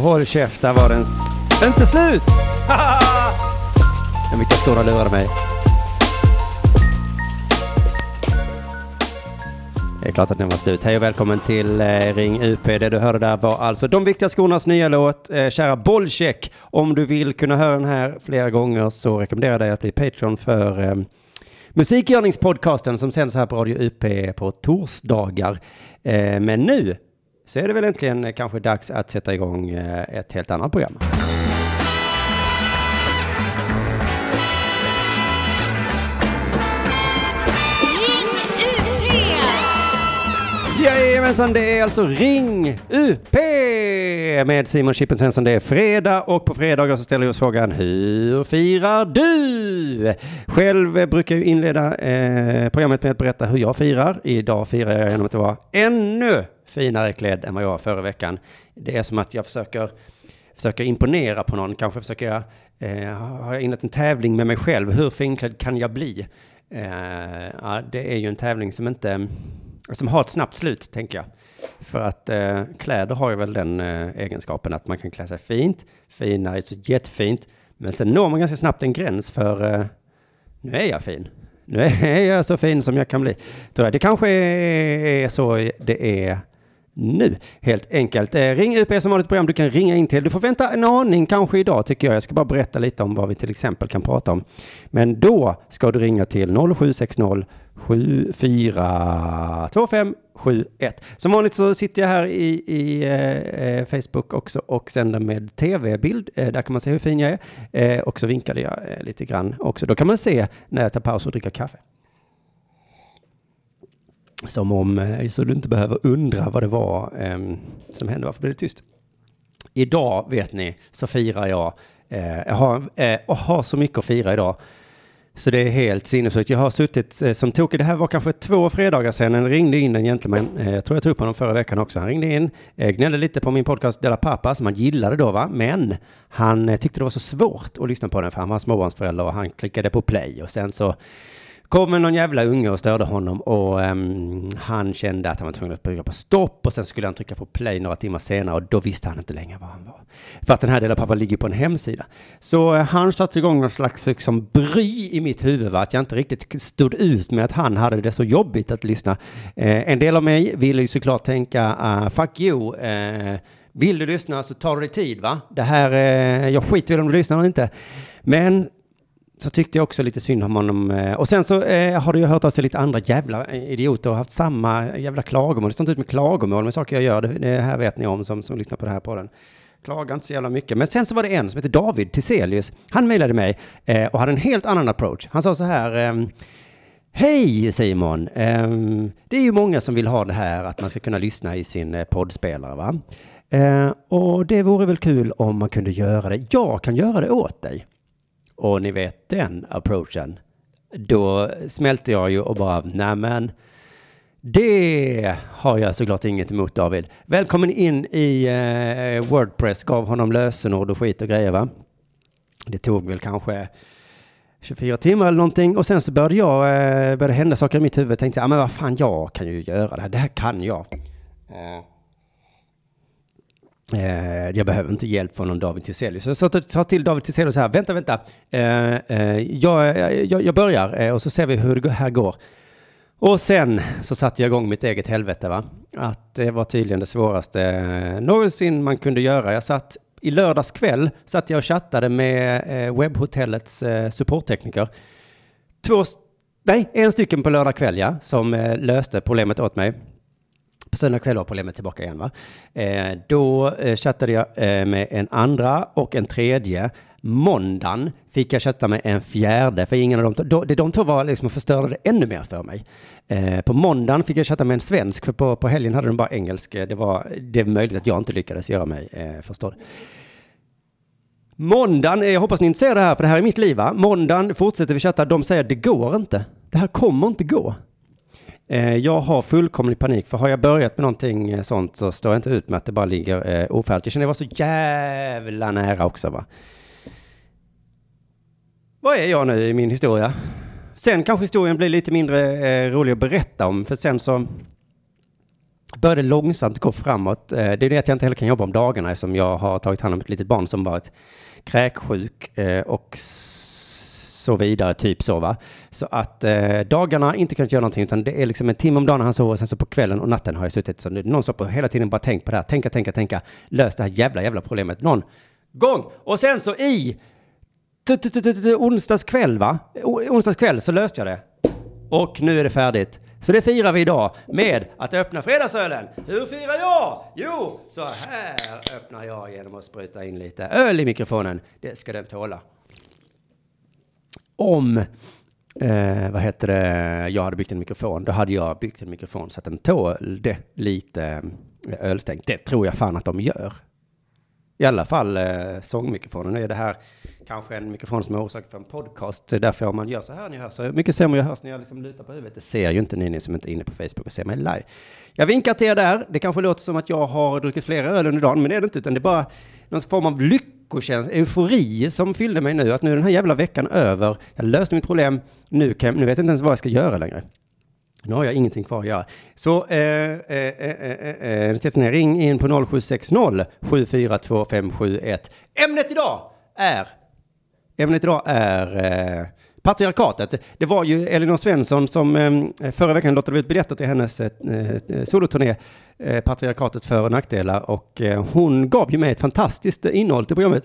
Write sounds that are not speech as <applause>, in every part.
håll käft, där var den inte slut! <laughs> Men vilka stora lurade mig. Det är klart att den var slut. Hej och välkommen till eh, Ring UP. Det du hörde där var alltså De viktiga skornas nya låt, eh, Kära Bollcheck. Om du vill kunna höra den här flera gånger så rekommenderar jag dig att bli Patreon för eh, Musikgörningspodcasten som sänds här på Radio UP på torsdagar. Eh, men nu så är det väl äntligen kanske dags att sätta igång eh, ett helt annat program. Jajamensan, det är alltså Ring UP med Simon Chippen Svensson. Det är fredag och på fredagar så ställer vi oss frågan Hur firar du? Själv brukar jag inleda eh, programmet med att berätta hur jag firar. Idag firar jag genom att vara ännu finare klädd än vad jag var förra veckan. Det är som att jag försöker, försöker imponera på någon. Kanske försöker jag, eh, har jag inlett en tävling med mig själv. Hur finklädd kan jag bli? Eh, ja, det är ju en tävling som inte som har ett snabbt slut, tänker jag. För att eh, kläder har ju väl den eh, egenskapen att man kan klä sig fint, finare är så jättefint, men sen når man ganska snabbt en gräns för eh, nu är jag fin. Nu är jag så fin som jag kan bli. Det kanske är så det är nu, helt enkelt. Eh, ring UP som vanligt program du kan ringa in till. Du får vänta en aning kanske idag tycker jag. Jag ska bara berätta lite om vad vi till exempel kan prata om. Men då ska du ringa till 0760 742571. Som vanligt så sitter jag här i, i eh, eh, Facebook också och sänder med tv-bild. Eh, där kan man se hur fin jag är. Eh, och så vinkade jag eh, lite grann också. Då kan man se när jag tar paus och dricker kaffe. Som om, eh, så du inte behöver undra vad det var eh, som hände. Varför blev det tyst? Idag, vet ni, så firar jag. Eh, jag har, eh, och har så mycket att fira idag. Så det är helt sinnessjukt. Jag har suttit eh, som tokig. Det här var kanske två fredagar sedan. En ringde in en gentleman. Eh, jag tror jag tog upp honom förra veckan också. Han ringde in, eh, gnällde lite på min podcast Della Pappa som han gillade då va. Men han eh, tyckte det var så svårt att lyssna på den för han var småbarnsförälder och han klickade på play och sen så kom någon jävla unge och störde honom och um, han kände att han var tvungen att trycka på stopp och sen skulle han trycka på play några timmar senare och då visste han inte längre var han var. För att den här delen av pappa ligger på en hemsida. Så uh, han satte igång någon slags liksom, bry i mitt huvud, va? att jag inte riktigt stod ut med att han hade det så jobbigt att lyssna. Uh, en del av mig ville ju såklart tänka, uh, fuck you, eh, vill du lyssna så tar du dig tid va? Det här, jag skiter i om du lyssnar eller inte. Men så tyckte jag också lite synd om honom. Eh, och sen så eh, har du ju hört av sig lite andra jävla idioter och haft samma jävla klagomål. Det står inte ut med klagomål med saker jag gör. Det, det här vet ni om som, som lyssnar på det här podden. Klagar inte så jävla mycket. Men sen så var det en som heter David Tiselius. Han mejlade mig eh, och hade en helt annan approach. Han sa så här. Eh, Hej Simon! Ehm, det är ju många som vill ha det här att man ska kunna lyssna i sin eh, poddspelare va? Eh, och det vore väl kul om man kunde göra det. Jag kan göra det åt dig. Och ni vet den approachen. Då smälte jag ju och bara, nämen, det har jag såklart inget emot David. Välkommen in i eh, Wordpress, gav honom lösenord och skit och grejer va. Det tog väl kanske 24 timmar eller någonting och sen så började jag, eh, började hända saker i mitt huvud. Tänkte, ja men vad fan, jag kan ju göra det här, det här kan jag. Eh. Eh, jag behöver inte hjälp från någon David Tiselius. Så jag sa- till David Tiselius så här, vänta, vänta. Eh, eh, jag, jag, jag börjar eh, och så ser vi hur det här går. Och sen så satte jag igång mitt eget helvete va. Att det var tydligen det svåraste eh, någonsin man kunde göra. Jag satt i lördags kväll, satt jag och chattade med eh, webbhotellets eh, supporttekniker. Två, nej, en stycken på lördag kväll ja, som eh, löste problemet åt mig. På söndag kväll var problemet tillbaka igen. Va? Eh, då eh, chattade jag eh, med en andra och en tredje. Måndagen fick jag chatta med en fjärde, för ingen av dem, då, det, de två var liksom och förstörde det ännu mer för mig. Eh, på måndagen fick jag chatta med en svensk, för på, på helgen hade de bara engelsk. Det var det är möjligt att jag inte lyckades göra mig eh, förstådd. Måndagen, eh, jag hoppas ni inte ser det här, för det här är mitt liv va? Måndagen fortsätter vi chatta, de säger det går inte. Det här kommer inte gå. Eh, jag har fullkomlig panik, för har jag börjat med någonting eh, sånt så står jag inte ut med att det bara ligger eh, ofärdigt. Jag känner att jag var så jävla nära också va. Vad är jag nu i min historia? Sen kanske historien blir lite mindre eh, rolig att berätta om, för sen så började långsamt gå framåt. Eh, Det är det att jag inte heller kan jobba om dagarna som jag har tagit hand om ett litet barn som varit kräksjuk eh, och så vidare, typ så va. Så att eh, dagarna inte kunnat göra någonting utan det är liksom en timme om dagen han sover och sen så på kvällen och natten har jag suttit så det någon som på hela tiden bara tänkt på det här, tänka, tänka, tänka, lös det här jävla, jävla problemet någon gång. Och sen så i onsdags kväll va? Onsdags kväll så löste jag det. Och nu är det färdigt. Så det firar vi idag med att öppna fredagsölen. Hur firar jag? Jo, så här öppnar jag genom att spruta in lite öl i mikrofonen. Det ska den tåla. Om, eh, vad heter det, jag hade byggt en mikrofon, då hade jag byggt en mikrofon så att den tålde lite eh, ölstänk. Det tror jag fan att de gör. I alla fall eh, sångmikrofonen. Nu är det här kanske en mikrofon som är orsak för en podcast. Det är därför om man gör så här ni hör så mycket sämre jag hörs när jag liksom lutar på huvudet. Det ser ju inte ni, ni som inte är inne på Facebook och ser mig live. Jag vinkar till er där. Det kanske låter som att jag har druckit flera öl under dagen, men det är det inte, utan det är bara någon form av lycka lyckokänsla, eufori som fyllde mig nu. Att nu är den här jävla veckan över. Jag löste mitt problem. Nu, kan, nu vet jag inte ens vad jag ska göra längre. Nu har jag ingenting kvar att göra. Så eh, eh, eh, eh, eh, eh ring in på 0760 742571. Ämnet idag är Ämnet idag är eh, patriarkatet. Det var ju Elinor Svensson som eh, förra veckan lottade ut biljetter till hennes eh, eh, soloturné eh, Patriarkatet för och nackdelar och hon gav ju mig ett fantastiskt innehåll till programmet.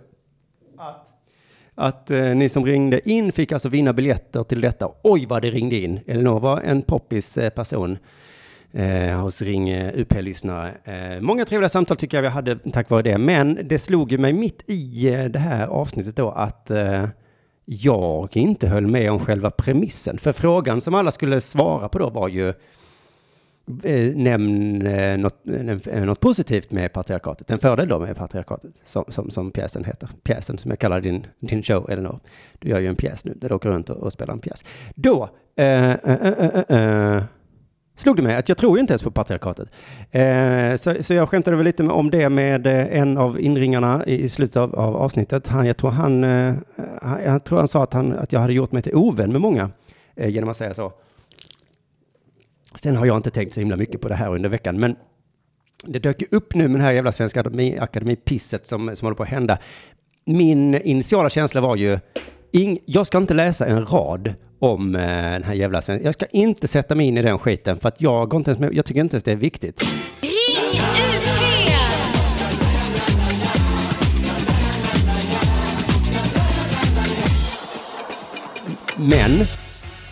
Att, att ni som ringde in fick alltså vinna biljetter till detta. Oj vad det ringde in. Elinor var en poppis person eh, hos Ring UP-lyssnare. Eh, många trevliga samtal tycker jag vi hade tack vare det, men det slog ju mig mitt i det här avsnittet då att eh, jag inte höll med om själva premissen. För frågan som alla skulle svara på då var ju eh, nämn eh, något, eh, något positivt med patriarkatet. En fördel då med patriarkatet, som, som, som pjäsen heter. Pjäsen som jag kallar din, din show, Elinor. Du gör ju en pjäs nu, där du åker runt och, och spelar en pjäs. Då eh, eh, eh, eh, eh, slog det mig att jag tror ju inte ens på patriarkatet. Eh, så, så jag skämtade väl lite om det med eh, en av inringarna i, i slutet av, av avsnittet. Han, jag, tror han, eh, han, jag tror han sa att, han, att jag hade gjort mig till ovän med många eh, genom att säga så. Sen har jag inte tänkt så himla mycket på det här under veckan, men det dök ju upp nu med den här jävla Svenska Akademi- Akademi-pisset som, som håller på att hända. Min initiala känsla var ju, ing, jag ska inte läsa en rad om eh, den här jävla svenska. Jag ska inte sätta mig in i den skiten för att jag går inte ens med, jag tycker inte ens det är viktigt. Ring UP! Men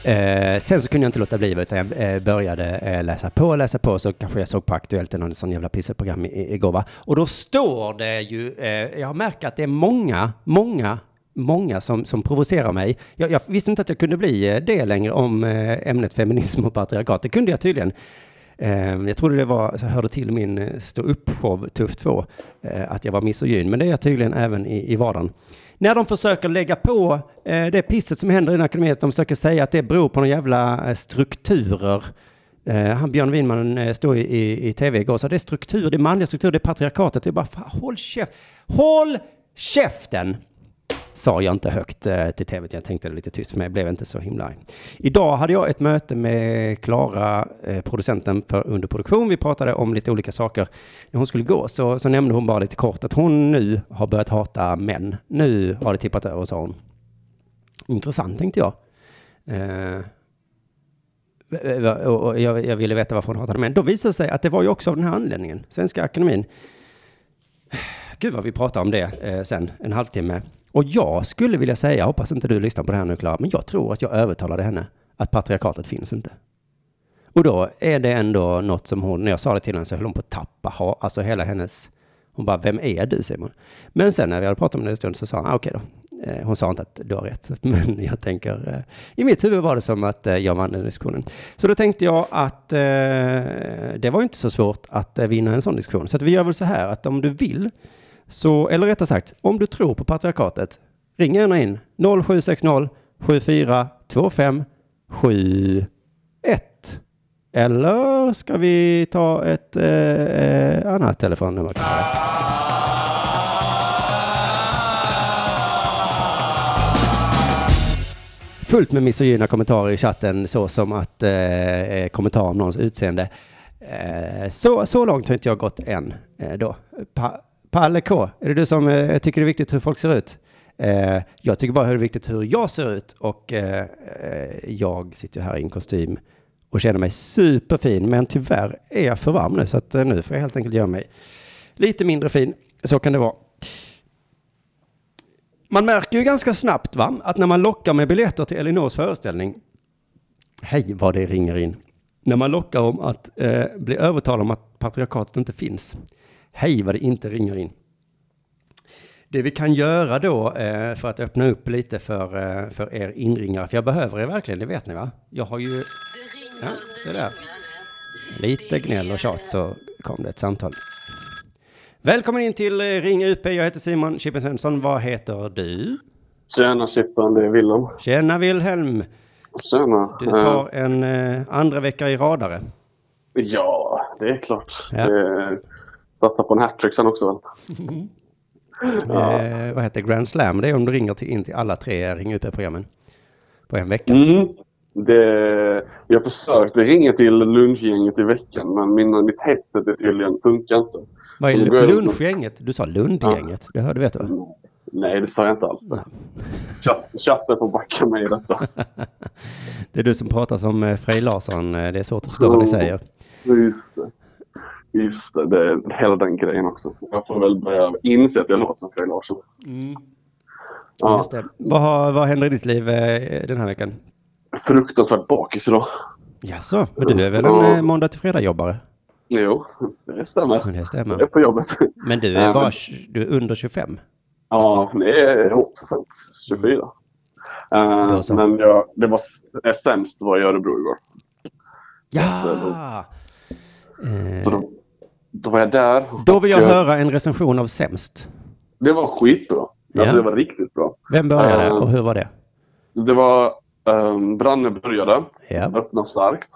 eh, sen så kunde jag inte låta bli utan jag eh, började eh, läsa på och läsa på så kanske jag såg på Aktuellt eller någon sån jävla pisseprogram i- igår va. Och då står det ju, eh, jag har märkt att det är många, många Många som, som provocerar mig. Jag, jag visste inte att jag kunde bli eh, det längre om eh, ämnet feminism och patriarkat. Det kunde jag tydligen. Eh, jag trodde det var, så hörde till min stå upp-show Tuff 2, att jag var misogyn. Men det är jag tydligen även i, i vardagen. När de försöker lägga på det pisset som händer i den här akademin, att de försöker säga att det beror på några jävla strukturer. Han Björn Winman stod i, i, i tv igår och sa det är struktur, det är manliga strukturer, det är patriarkatet. Jag bara, fan, håll käft, håll käften! Sa jag inte högt eh, till tv, jag tänkte det lite tyst för mig, jag blev inte så himla arg. Idag hade jag ett möte med Klara, eh, producenten för underproduktion. Vi pratade om lite olika saker. När hon skulle gå så, så nämnde hon bara lite kort att hon nu har börjat hata män. Nu har det tippat över, sa hon. Intressant, tänkte jag. Eh, eh och jag, jag ville veta varför hon hatade män. Då visade det sig att det var ju också av den här anledningen. Svenska Akademin. Gud vad vi pratar om det eh, sen, en halvtimme. Och jag skulle vilja säga, jag hoppas inte du lyssnar på det här nu Klara, men jag tror att jag övertalade henne att patriarkatet finns inte. Och då är det ändå något som hon, när jag sa det till henne så höll hon på att tappa, ha, alltså hela hennes, hon bara, vem är du Simon? Men sen när vi hade pratat om det en stund så sa hon, ah, okej då. Eh, hon sa inte att du har rätt, <laughs> men jag tänker, eh, i mitt huvud var det som att eh, jag vann den diskussionen. Så då tänkte jag att eh, det var inte så svårt att eh, vinna en sån diskussion. Så att vi gör väl så här att om du vill, så, eller rättare sagt, om du tror på patriarkatet, ring gärna in 0760 7425 71. Eller ska vi ta ett eh, annat telefonnummer kanske? Fullt med misogyna kommentarer i chatten så som att eh, eh kommentera om någons utseende. Eh, så, så långt har inte jag gått än eh, då. Pa, Palle K, är det du som eh, tycker det är viktigt hur folk ser ut? Eh, jag tycker bara det är viktigt hur jag ser ut och eh, eh, jag sitter ju här i en kostym och känner mig superfin, men tyvärr är jag för varm nu så att eh, nu får jag helt enkelt göra mig lite mindre fin. Så kan det vara. Man märker ju ganska snabbt va, att när man lockar med biljetter till Elinors föreställning, hej vad det ringer in, när man lockar om att eh, bli övertalad om att patriarkatet inte finns, hej vad det inte ringer in. Det vi kan göra då eh, för att öppna upp lite för, eh, för er inringare, för jag behöver er verkligen, det vet ni va? Jag har ju... Ja, se där. Lite gnäll och tjat så kom det ett samtal. Välkommen in till eh, Ring UP, jag heter Simon Chippen Svensson, vad heter du? Tjena Chippen, det är Willem. Tjena Wilhelm, Tjena. du tar en eh, andra vecka i radare. Ja, det är klart. Ja. Eh, satsa på en hattrick sen också väl? Ja. Eh, vad heter det? Grand Slam, det är om du ringer till, in till alla tre Ring UP-programmen på en vecka. Mm. Det, jag försökte ringa till lunchgänget i veckan men min, mitt headset är tydligen funkar inte. Vad är jag- lunchgänget? Du sa Lundgänget, det hörde vet du? Nej, det sa jag inte alls. Chatt, chatten får backa mig i detta. <laughs> Det är du som pratar som eh, Frej Larsson, eh, det är svårt att förstå vad ni säger. Just det. Just det, det är hela den grejen också. Jag får väl börja inse att jag låter som Frej Larsson. Ja, Just det. Vad, har, vad händer i ditt liv eh, den här veckan? fruktansvärt bakis idag. Jaså, men du är väl en Ja. eh, måndag till fredag jobbare? Jo, det stämmer. Men det Jag är stämmer. på jobbet. Men du är bara du är under 25? Ja, det är också sant. 24. Eh, Då så. men jag, det var sämst var i Örebro igår. Ja! Så Eh, då, då var jag där. då vill jag höra en recension av Sämst. Det var skitbra. Ja. Alltså, det var riktigt bra. Vem började Eh. och hur var det? Det var um, Branne började, Ja. öppna starkt.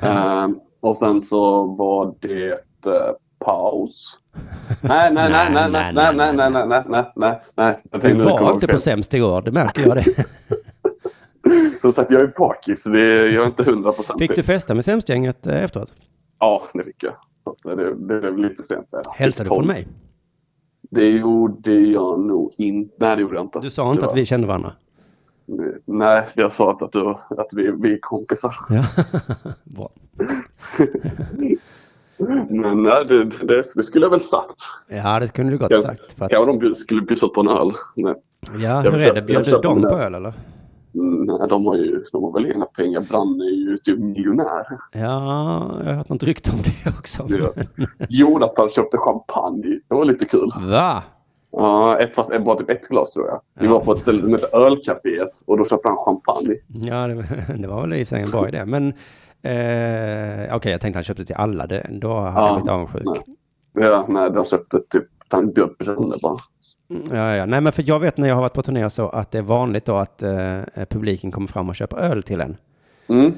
Ehm, och sen så var det eh, paus. <laughs> Nej, nej, nej, nej, nej, nej, nej, nej, nej, nej, nej, nej, nej. Jag Du tänkte det var inte på Sämst igår, det märker jag det. <laughs> Som sagt, jag är bakis. Det är, jag är inte hundra procent. Fick du festa med Sämstgänget eh, efteråt? Ja, det fick jag. Så att det, det blev lite sent. så här. Hälsade Typ från mig. Det gjorde jag nog inte. Nej, det gjorde jag inte. Du sa inte Det att vi kände varandra? Nej, jag sa inte att, du, att vi, vi är kompisar. Ja. <laughs> Bra. Men nej, det, det, det skulle jag väl sagt. Ja, det kunde du gott Ja. sagt. För att, Ja, de skulle bjussat på en öl. Nej, ja, jag hur är det? Bjöd jag du dem på öl eller? Mm, nej de, har ju, de har väl inga pengar. Brann är ju typ miljonär. Ja, jag har hört något rykte om det också. Ja. Jonathan köpte champagne. Det var lite kul. Va? Ja, ett, fast, bara typ ett glas tror jag. Vi Ja. var på ett ställe som heter Ölcaféet och då köpte han champagne. Ja, det, <laughs> det var väl i och för sig en bra idé. Men eh, okej, jag tänkte han köpte till alla. Det, då hade Ja, jag blivit avundsjuk. nej. Ja, nej, de köpte typ han bjöd Branne bara. Ja, ja. Nej, men för jag vet när jag har varit på turné så att det är vanligt då att eh, publiken kommer fram och köper öl till en. Mm.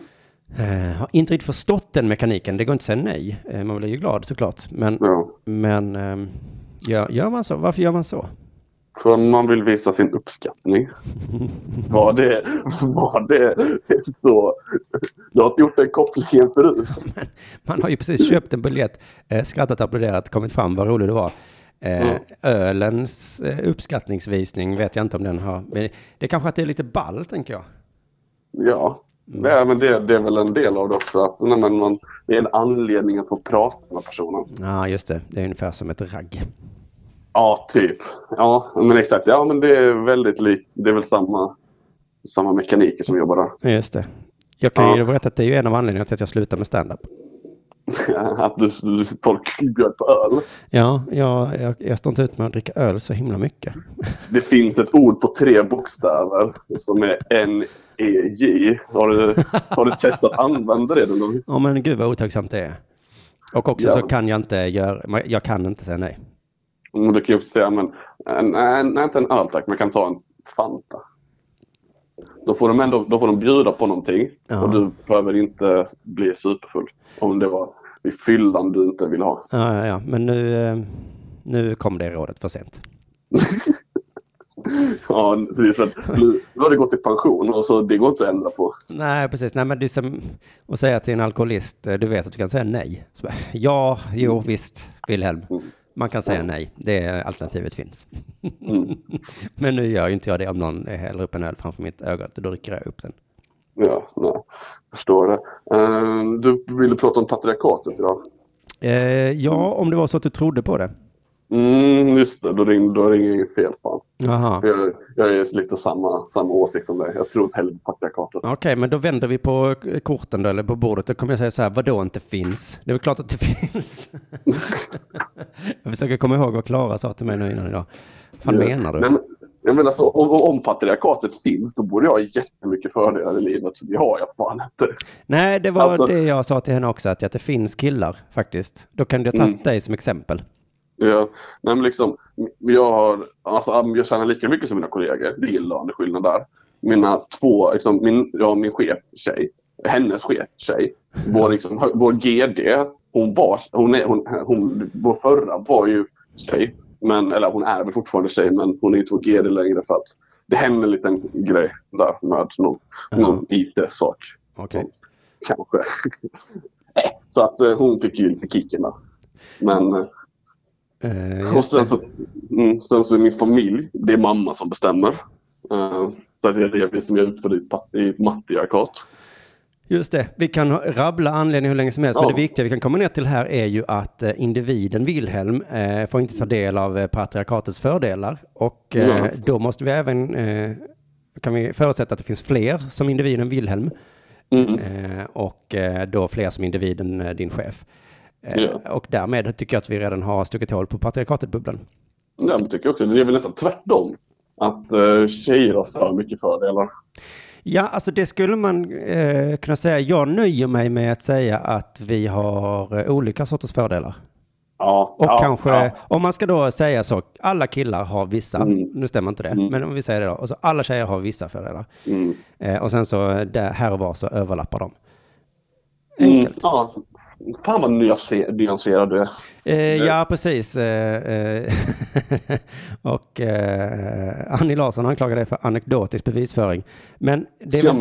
Eh, har inte riktigt förstått den mekaniken. Det går inte att säga nej. Eh, man blir ju glad såklart. Men, Ja. men eh, gör, gör man så? Varför gör man så? För man vill visa sin uppskattning. <laughs> Var det, var det så? Du har inte gjort den kopplingen förut. Man har ju precis köpt en biljett, eh, skrattat, applåderat, kommit fram, vad rolig du var. Eh, Mm. Ölens eh, uppskattningsvisning vet jag inte om den har. Men det kanske att det är lite ball, tänker jag. Ja, det är, men det, det är väl en del av det också. Att, nej, men man, det är en anledning att få prata med personen. Ja, just det. Det är ungefär som ett ragg. Ja, typ. Ja, men exakt. Ja, men det är väldigt likt. Det är väl samma, samma mekaniker som jobbar där. Just det. Jag kan ju Ja. berätta att det är ju en av anledningarna till att jag slutar med stand-up. <laughs> Att du, du, folk bjöd på öl. Ja, jag, jag, jag står inte ut med att dricka öl så himla mycket. <laughs> Det finns ett ord på tre bokstäver som är N-E-J. Har du, har du testat att använda det någon gång? Ja, men gud vad otacksamt det är. Och också Ja. så kan jag inte göra, jag kan inte säga nej. Mm, Du kan ju också säga, men eh, nej, nej, inte en öl tack, man kan ta en Fanta. Då får de ändå då får de bjuda på någonting Ja. och du behöver inte bli superfull. Om det var vid fyllan du inte vill ha. Ja, ja, ja. Men nu, eh, nu kom det rådet för sent. <laughs> Ja, att nu nu har det gått i pension och så det går inte att ändra på. Nej, precis. Nej, men det är som att säga till en alkoholist, eh, du vet att du kan säga nej. Så ja, jo, visst, Wilhelm. Man kan säga nej. Det alternativet finns. Mm. <laughs> Men nu gör ju inte jag det om någon häller upp en öl framför mitt öga. Då dricker jag upp den. Ja, nej. Jag förstår det. Eh, Du ville prata om patriarkatet idag. Eh, ja, om det var så att du trodde på det. Mm, just det. Då ringer, då ringer jag fel fan. Jaha. Jag, jag är lite samma, samma åsikt som dig. Jag tror inte heller på patriarkatet. Okej, men då vänder vi på korten då, eller på bordet. Då kommer jag säga så här, vad då inte finns? Det är väl klart att det <laughs> finns. <laughs> jag försöker komma ihåg vad Klara sa till mig nu innan idag. Vad fan menar du? Men, jag menar så, om, om patriarkatet finns då borde jag ha jättemycket fördelar i livet. Så det har jag fan inte. Nej, det var Alltså- det jag sa till henne också, att, att det finns killar faktiskt. Då kan jag ta Mm. dig som exempel. Ja, nej, men liksom, jag, har, alltså, jag tjänar lika mycket som mina kollegor. Det är löneskillnad där. Mina två, liksom, min, ja, min chef, tjej, hennes chef, tjej, vår, liksom, vår GD, hon var, hon är, hon, hon, vår förra var ju tjej, men, eller hon är väl fortfarande tjej, men hon är inte vår GD längre för att det hände en liten grej där med någon, någon IT-sak. Okej. Kanske. <laughs> Så att eh, hon fick ju lite kicken där. Men eh, Eh, och sen så, mm, sen så är min familj, det är mamma som bestämmer. Uh, så är det vi som är ute för det pat- i ett matriarkat. Just det, vi kan rabbla anledningar hur länge som helst, men Ja. det viktiga vi kan komma ner till här är ju att eh, individen Wilhelm eh, får inte ta del av eh, patriarkatets fördelar. Och Ja. då måste vi även, kan vi förutsätta att det finns fler som individen Wilhelm Mm. och då fler som individen din chef. Ja. Och därmed tycker jag att vi redan har stuckit hål på patriarkatet-bubblan. Ja, men tycker jag också. Det är väl nästan tvärtom. Att tjejer har för mycket fördelar. Ja, alltså det skulle man eh, kunna säga. Jag nöjer mig med att säga att vi har eh, olika sorters fördelar. Ja, Och ja, kanske, ja. om man ska då säga så, alla killar har vissa, Mm. nu stämmer inte det, Mm. men om vi säger det då, och så alla tjejer har vissa fördelar. Mm. Eh, och sen så där, här och var så överlappar de. Mm, Enkelt. ja. Fan vad nyanser- nyanserad du är. Eh, ja, precis. Eh, eh, <laughs> och eh, Annie Larsson anklagar dig för anekdotisk bevisföring. Men det, väl,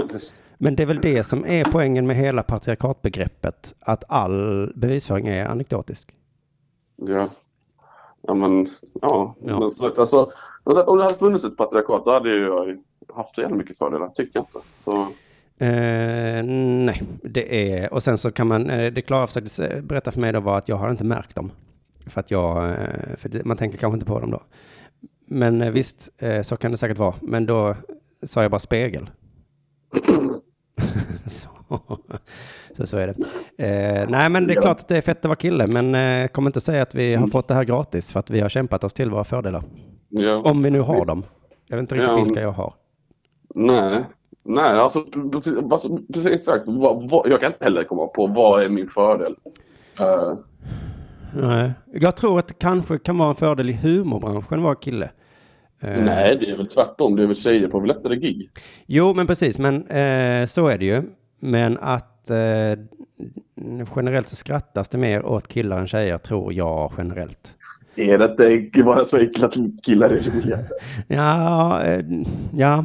men det- är väl det som är poängen med hela patriarkatbegreppet, att all bevisföring är anekdotisk. Ja. Ja men, ja. Ja. Men, så, alltså, om det hade funnits ett patriarkat då hade jag haft så jävla mycket fördelar. Tycker jag inte. Så, Eh, nej, det är, och sen så kan man, eh, det Klara försökte berätta för mig då var att jag har inte märkt dem. För att jag, eh, för det, man tänker kanske inte på dem då. Men eh, visst, så kan det säkert vara. Men då sa jag bara spegel. <laughs> så, så, så är det. Eh, nej, men det är klart att det är fett att vara kille, men eh, kom inte säga att vi har fått det här gratis för att vi har kämpat oss till våra fördelar. ja. Om vi nu har dem. Jag vet inte riktigt Ja. vilka jag har. Nej, nej alltså, precis, alltså, precis exakt. Vad, vad, jag kan inte heller komma på vad är min fördel. Eh, Nej. Jag tror att det kanske kan vara en fördel i humorbranschen att vara kille. Eh, Nej, det är väl tvärtom. Det är väl tjejer på lättare gig. Jo, men precis, men eh, så är det ju. Men att generellt så skrattas det mer åt killar än tjejer, tror jag generellt. Är det inte bara så enkelt att killar är roliga? <laughs> Ja, ja,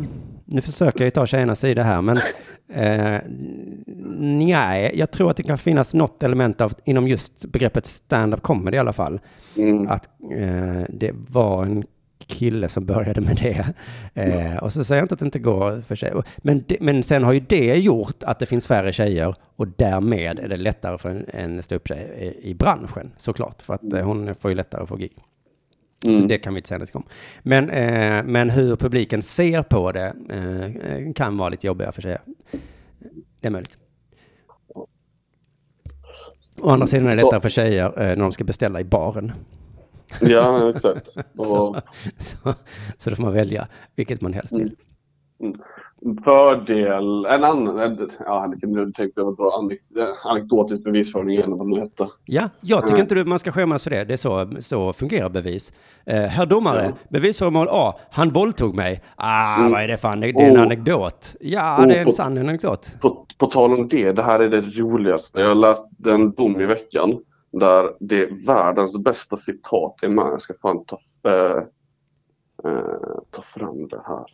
nu försöker jag ju ta tjejernas sida här, men eh, nej, jag tror att det kan finnas något element av, inom just begreppet stand-up comedy i alla fall, Mm. att eh, det var en kille som började med det. Eh, och så säger jag inte att det inte går för tjejer. Men, men sen har ju det gjort att det finns färre tjejer och därmed är det lättare för en, en ståupptjej i, i branschen såklart. För att eh, hon får ju lättare att få gig. Mm. det kan vi inte säga något om. Men, eh, men hur publiken ser på det eh, kan vara lite jobbigare för tjejer. Det är möjligt. Å andra sidan är det lättare för tjejer eh, när de ska beställa i baren. Ja, exakt. <laughs> Så, så, så då får man välja vilket man helst vill. Fördel, en annan, ja, nu tänkte jag dra anek- anekdotisk bevisföring igen, vad det nu hette. Ja, jag tycker Mm. inte du, man ska skämmas för det. Det är så, så fungerar bevis. Eh, herr domare, Ja. bevisföremål A. Han våldtog mig. Ah, Mm. vad är det för anek- Det är en Oh. anekdot. Ja, Oh, det är en sann anekdot. På, på tal om det, det här är det roligaste. Jag läste en dom i veckan där det världens bästa citat är med. Jag ska fan ta... Eh, Eh, ta fram det här.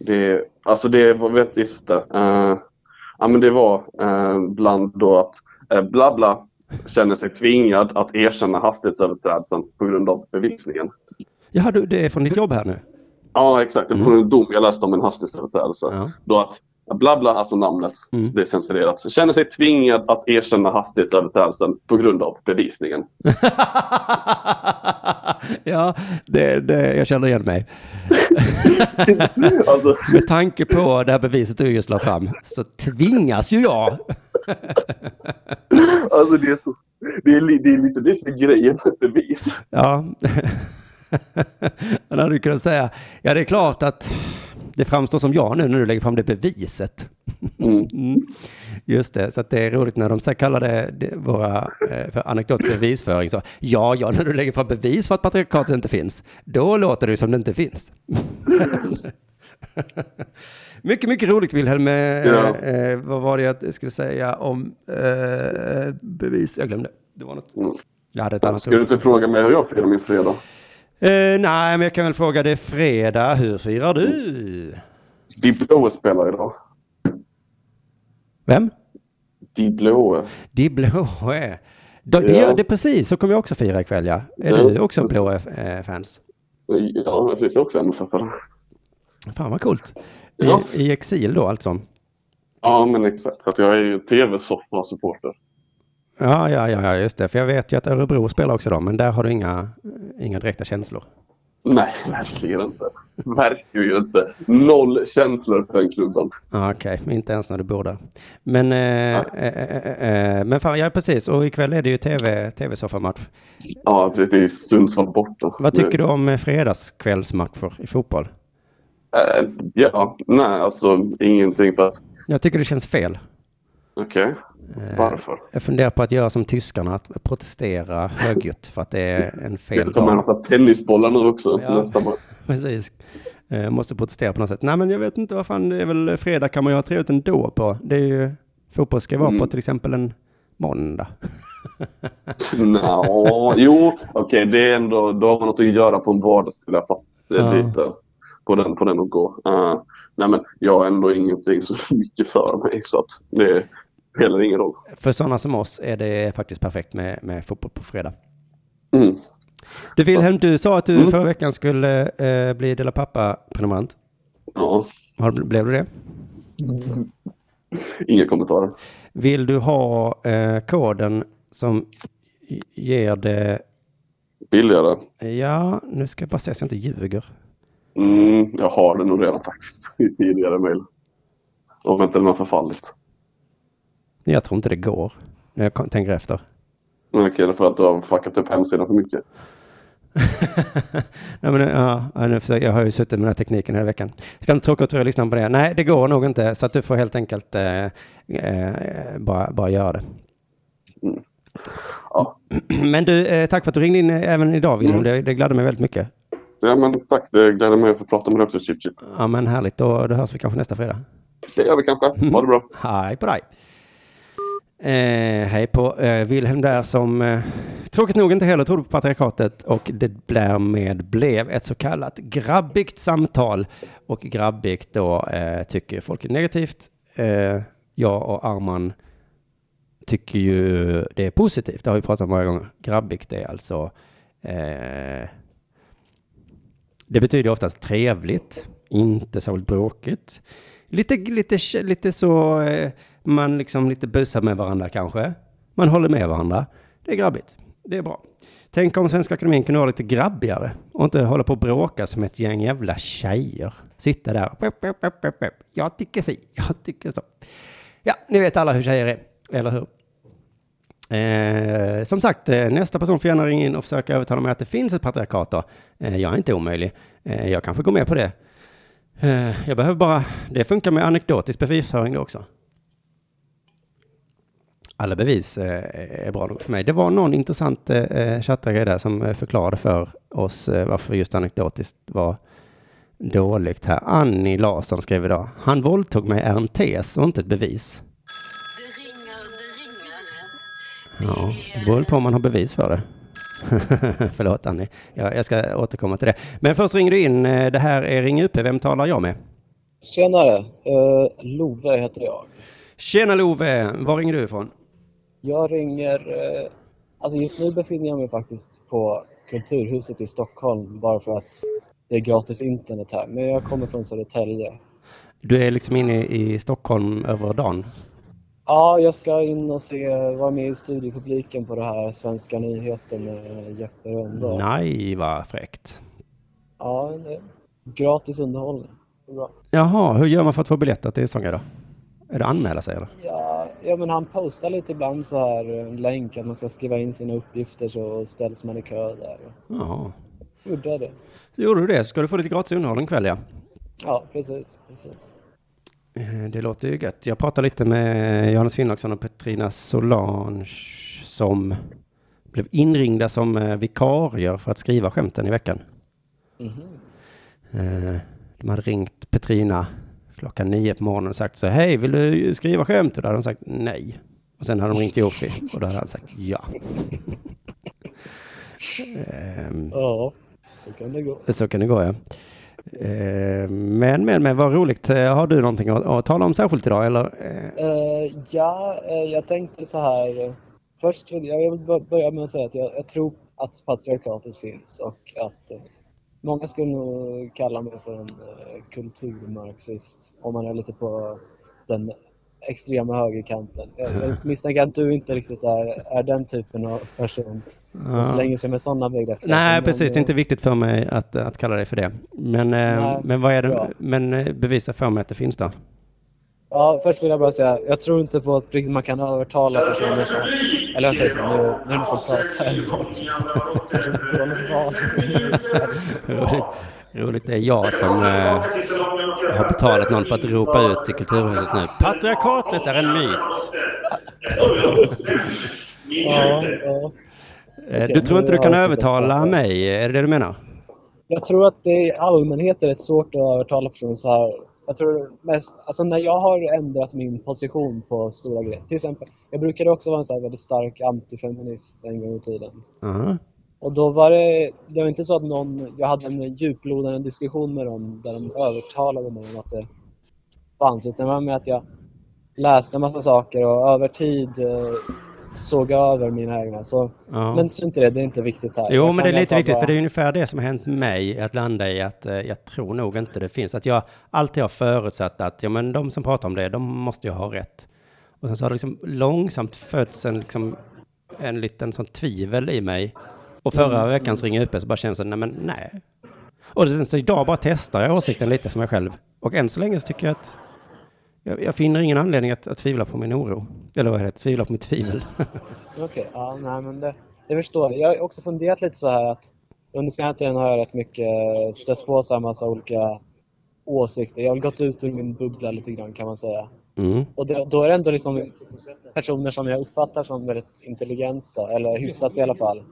Det, alltså det var, vet visst det. Eh, ja men det var eh, bland då att eh, bla bla känner sig tvingad att erkänna hastighetsöverträdelsen på grund av bevisningen. Jaha, du, det är från ditt jobb här nu? Ja exakt, det var en dom jag läste om en hastighetsöverträdelse. Ja. Då att bla bla, alltså namnet, Mm. är censurerat. Känner sig tvingad att erkänna hastighetsöverträdelsen på grund av bevisningen. <laughs> ja, det, det, jag känner igen mig. <laughs> alltså, Med tanke på det här beviset du just la fram så tvingas ju jag. <laughs> alltså det, är så, det, är, det är lite det som är grejen med bevis. Ja. Men hade du kunnat säga, ja det är klart att det framstår som jag nu när du lägger fram det beviset. Mm. <laughs> Mm. Just det, så att det är roligt när de så kallar det, det våra eh, för anekdotbevisföring. Så, ja, ja, när du lägger fram bevis för att patriarkatet inte finns, då låter det som det inte finns. <laughs> mycket, mycket roligt Wilhelm. Eh, Ja. eh, vad var det jag skulle säga om eh, bevis? Jag glömde. Det var något. Mm. Jag hade ett annat Ska du inte fråga mig hur jag firar min fredag? Eh, nej, men jag kan väl fråga dig fredag. Hur firar du? De blåa spelar idag. Vem? De blåa. De blåa. Då, det Ja. gör det precis, så kommer jag också fira ikväll ja. Är Ja, du också precis. blåa eh, fans? Ja, precis. Jag är också MFF-are. Fan vad coolt. I, Ja. I exil då alltså? Ja, men exakt. Så jag är ju tv-soffa-supporter. Ja, ja, ja, ja, just det. För jag vet ju att Örebro spelar också då, men där har du inga, inga direkta känslor. Nej, verkligen inte. Verkligen inte. Noll känslor för den klubben. Ja, Okej, men inte ens när du bor där. Men, eh, eh, eh, eh, men fan, ja precis. Och ikväll är det ju tv, tv-soffamatch. Ja, precis. Sundsvall borta. Vad tycker du om eh, fredagskvällsmatcher i fotboll? Eh, ja, nej alltså ingenting för. Jag tycker det känns fel. Okej, Eh, varför? Jag funderar på att göra som tyskarna, att protestera högljutt för att det är en fel du ta med en dag. massa tennisbollar nu också Ja. nästa match? <laughs> Precis. Eh, måste protestera på något sätt. Nej, men jag vet inte vad fan, det är väl fredag kan man ju ha trevligt ändå på. Det är ju, fotboll ska vara på Mm. till exempel en måndag. <laughs> Nå, jo, okej, det är ändå, då har man något att göra på en vardag skulle jag fatta Ja. lite på den, på den att gå. Uh, nej men jag har ändå ingenting så <laughs> mycket för mig så att det spelar ingen roll. För sådana som oss är det faktiskt perfekt med, med fotboll på fredag. Mm. Du Wilhelm, du sa att du Mm. förra veckan skulle eh, bli Dela Pappa-prenumerant. Ja, Har, blev du det? inga kommentarer. Vill du ha eh, koden som ger det... Billigare? Ja, nu ska jag bara se så jag inte ljuger. Mm, jag har det nog redan faktiskt i tidigare mejl. Om inte den har förfallit. Jag tror inte det går. När jag tänker efter. Okej, det är för att du har fuckat upp hemsidan för mycket. <laughs> Nej, men, ja, jag har ju suttit med den här tekniken hela veckan. Ska inte tråka ut er lyssnare på det. Nej, det går nog inte. Så att du får helt enkelt eh, eh, bara, bara göra det. Ja. <clears throat> Men du, eh, tack för att du ringde in eh, även idag Wilhelm. Mm. Det, det gladde mig väldigt mycket. ja, men tack. Det gläder mig att få prata med dig också, Chip Chip. Ja, men härligt. Då, då hörs vi kanske nästa fredag. Det gör vi kanske. Ha det bra. <laughs> Hej på dig. Eh, hej på eh, Wilhelm där som eh, tråkigt nog inte heller trodde på patriarkatet och det därmed blev ett så kallat grabbigt samtal. Och grabbigt då eh, tycker folk är negativt. Eh, jag och Arman tycker ju det är positivt. Det har vi pratat om många gånger. Grabbigt är alltså eh, det betyder oftast trevligt, inte särskilt bråkigt. Lite, lite, lite så, eh, man liksom lite busar med varandra kanske. Man håller med varandra. Det är grabbigt. Det är bra. Tänk om Svenska Akademien kunde vara lite grabbigare och inte hålla på och bråka som ett gäng jävla tjejer. Sitta där. Jag tycker si, <laughs> jag tycker så. Ja, ni vet alla hur tjejer är, eller hur? Eh, som sagt, eh, nästa person får gärna ringa in och försöka övertala mig att det finns ett patriarkat då. Eh, jag är inte omöjlig. Eh, jag kanske går med på det. Eh, jag behöver bara, det funkar med anekdotisk bevisföring också. Alla bevis eh, är bra nog för mig. Det var någon intressant eh, chattagrej där som förklarade för oss varför just anekdotiskt var dåligt här. Annie Larsson skrev idag. Han våldtog mig är en tes och inte ett bevis. Det ringer, det ringer. Ja, det beror på om man har bevis för det. <laughs> Förlåt Annie, jag, jag ska återkomma till det. Men först ringer du in. Eh, Det här är Ring UP. Vem talar jag med? Tjenare! Uh, Love heter jag. Tjena Love! Var ringer du ifrån? Jag ringer... eh, alltså just nu befinner jag mig faktiskt på Kulturhuset i Stockholm bara för att det är gratis internet här. Men jag kommer från Södertälje. Du är liksom inne i Stockholm över dagen. Ja, jag ska in och se, vara med i studiepubliken på det här Svenska nyheter med Jeppe Rönndahl. Nej, vad fräckt. Ja, gratis underhållning. Bra. Jaha, hur gör man för att få biljetter till en sån grej då? Är det anmäla sig eller? Ja, ja, men han postar lite ibland så här en länk att man ska skriva in sina uppgifter så ställs man i kö där. Jaha. Gjorde jag det? Gjorde du det? Ska du få lite gratis underhållning ikväll ja. Ja, precis. precis. Eh, Det låter ju gött. Jag pratade lite med Johannes Finnlaugsson och Petrina Solange som blev inringda som eh, vikarier för att skriva skämten i veckan. Eh, De hade ringt Petrina klockan nio på morgonen och sagt så hej, vill du skriva skämt? Och då hade de sagt nej. Och sen hade de ringt Jofi och då hade han sagt ja. <laughs> Ehm, Ja, så kan det gå. Så kan det gå ja. Eh, men, men, men vad roligt. Eh, har du någonting att, att tala om särskilt idag eller? Eh. Ja, jag tänkte så här. Först vill jag, jag vill börja med att säga att jag, jag tror att patriarkatet finns och att många skulle nog kalla mig för en kulturmarxist om man är lite på den extrema högerkanten. Jag, jag <laughs> misstänker att du inte riktigt är, är den typen av person som Ja. slänger sig med sådana begrepp. Nej, Men, precis. Det är eh, inte viktigt för mig att, att kalla dig för det. Men, eh, Nej, men vad är bra. det? Men eh, bevisa för mig att det finst då. Ja, först vill jag bara säga, jag tror inte på att man kan övertala personer som... Eller vänta lite, nu, nu är det någon som pratar. Jag tror inte det var något val. <laughs> Roligt. Det är jag som eh, har betalat någon för att ropa ut till Kulturhuset nu. Patriarkatet är en myt. Ja, ja. Eh, du tror inte du kan övertala mig? Är det det du menar? Jag tror att det i allmänhet är rätt svårt att övertala personer så här. Jag tror mest, alltså när jag har ändrat min position på stora grejer. Till exempel, jag brukade också vara en så här väldigt stark antifeminist en gång i tiden. Aha. Och då var det, det var inte så att någon, jag hade en djuplodande diskussion med dem där de övertalade mig om att det fanns. Utan det var med att jag läste en massa saker och över tid eh, såg över mina egna. Så, Ja. Men strunt i det, det är inte viktigt här. Jo, men det är lite viktigt, bara- för det är ungefär det som har hänt mig, att landa i att eh, jag tror nog inte det finns. Att jag alltid har förutsatt att ja, men de som pratar om det, de måste ju ha rätt. Och sen så har det liksom långsamt fötts en, liksom, en liten sån tvivel i mig. Och förra Mm. veckans Ring UP så bara känns det, nej men nej. Och sen så idag bara testar jag åsikten lite för mig själv. Och än så länge så tycker jag att jag, jag finner ingen anledning att, att tvivla på min oro. Eller vad är det? Tvivla på mitt tvivel. <laughs> Okej, ja, nej men det, det förstår jag. Jag har också funderat lite så här att under senare tiden har jag rätt mycket stött på så här massa olika åsikter. Jag har gått ut ur min bubbla lite grann kan man säga. Mm. Och det, då är det ändå liksom personer som jag uppfattar som väldigt intelligenta, eller hyfsat i alla fall, eh,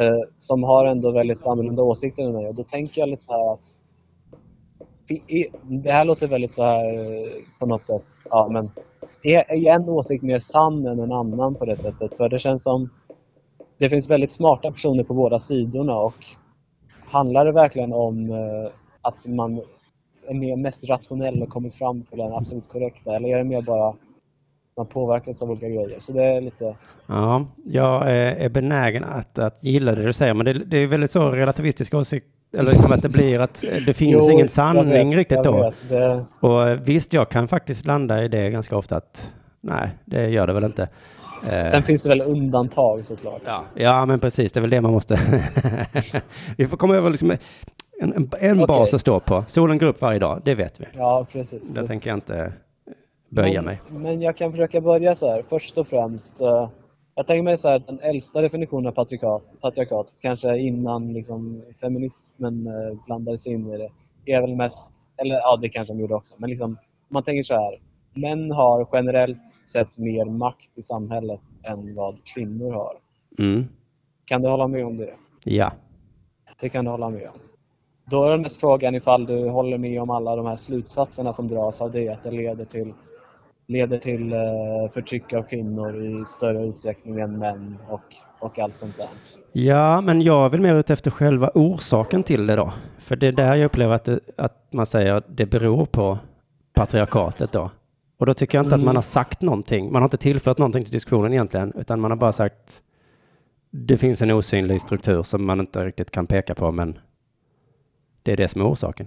Eh, som har ändå väldigt annorlunda åsikter än mig. Och då tänker jag lite så här att det här låter väldigt så här eh, på något sätt, ja men är, är en åsikt mer sann än en annan på det sättet? För det känns som det finns väldigt smarta personer på båda sidorna och handlar det verkligen om eh, att man är mer, mest rationell och kommit fram till den absolut korrekta eller är det mer bara man påverkas av olika grejer? Så det är lite... Ja, jag eh, är benägen att, att gilla det du säger, men det, det är väldigt så relativistisk åsikt, eller liksom att det blir att det finns Jo, ingen sanning vet, riktigt då. vet. Det, Och eh, visst, jag kan faktiskt landa i det ganska ofta att nej, det gör det väl inte. Eh, sen finns det väl undantag såklart. ja, ja, men precis, det är väl det man måste... <laughs> vi får komma över liksom en, en, en Okej. bas att stå på. Solen går upp varje dag, det vet vi. Ja, precis. Där tänker jag inte böja men, mig. Men jag kan försöka börja så här. Först och främst. eh, jag tänker mig så här, den äldsta definitionen av patriarkat, patriarkatet, kanske innan liksom, feminismen eh, blandades in i det, är väl mest, eller ja det kanske de gjorde också, men liksom, man tänker så här. Män har generellt sett mer makt i samhället än vad kvinnor har. Mm. Kan du hålla med om det? Ja. Det kan du hålla med om. Då är det mest frågan ifall du håller med om alla de här slutsatserna som dras av det, att det leder till leder till eh, förtryck av kvinnor i större utsträckning än män och, och allt sånt där. Ja, men jag vill mer ut efter själva orsaken till det då. För det är där jag upplever att, det, att man säger att det beror på patriarkatet då. Och då tycker jag inte att Mm. man har sagt någonting. Man har inte tillfört någonting till diskussionen egentligen, utan man har bara sagt det finns en osynlig struktur som man inte riktigt kan peka på, men det är det som är orsaken.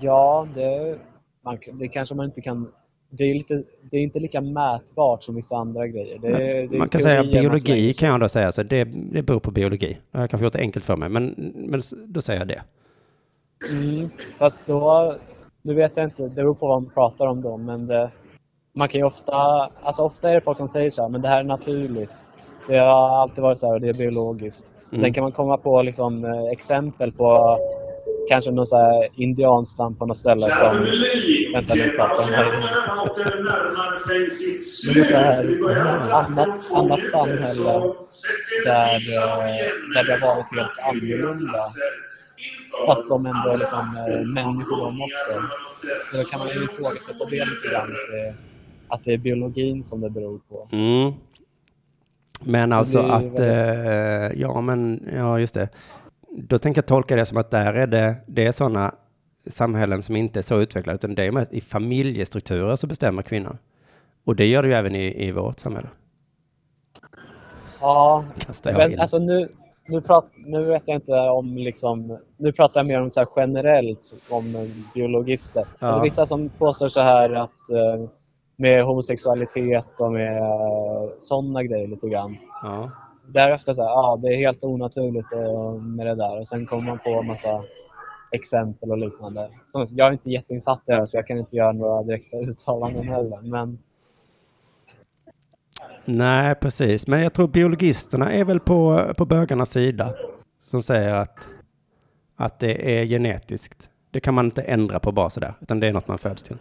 Ja, det, man, det kanske man inte kan... Det är, lite, det är inte lika mätbart som vissa andra grejer. Det, det man kan säga biologi kan jag då säga, så det, det beror på biologi. Jag har kanske gjort det enkelt för mig, men, men då säger jag det. Mm, fast då, nu vet jag inte, det beror på vad man pratar om då, men det, man kan ju ofta, alltså ofta är det folk som säger så här, men det här är naturligt. Det har alltid varit så här och det är biologiskt. Mm. Sen kan man komma på liksom, eh, exempel på kanske någon så här indianstam på något ställe som... Vänta nu pratar de här inne. Men det är så här, annat, annat samhälle där, eh, där det har varit helt annorlunda. Fast de ändå är liksom eh, människor de också. Så då kan man ju ifrågasätta det lite grann. Att det, att det är biologin som det beror på. Mm. Men alltså att, eh, ja men, ja just det. Då tänker jag tolka det som att där är det, det är sådana samhällen som inte är så utvecklade, utan det är med att i familjestrukturer så bestämmer kvinnan. Och det gör det ju även i, i vårt samhälle. Ja, men alltså nu, nu, prat, nu vet jag inte om liksom, nu pratar jag mer om så generellt om eh, biologister. Ja. Alltså vissa som påstår så här att eh, med homosexualitet och med sådana grejer lite grann. Ja. Därefter så här, ja det är helt onaturligt med det där och sen kommer man på massa exempel och liknande. Som, jag är inte jätteinsatt i det här så jag kan inte göra några direkta <laughs> uttalanden heller. Men Nej, precis. Men jag tror biologisterna är väl på, på bögarnas sida. Som säger att, att det är genetiskt. Det kan man inte ändra på bara sådär, utan det är något man föds till.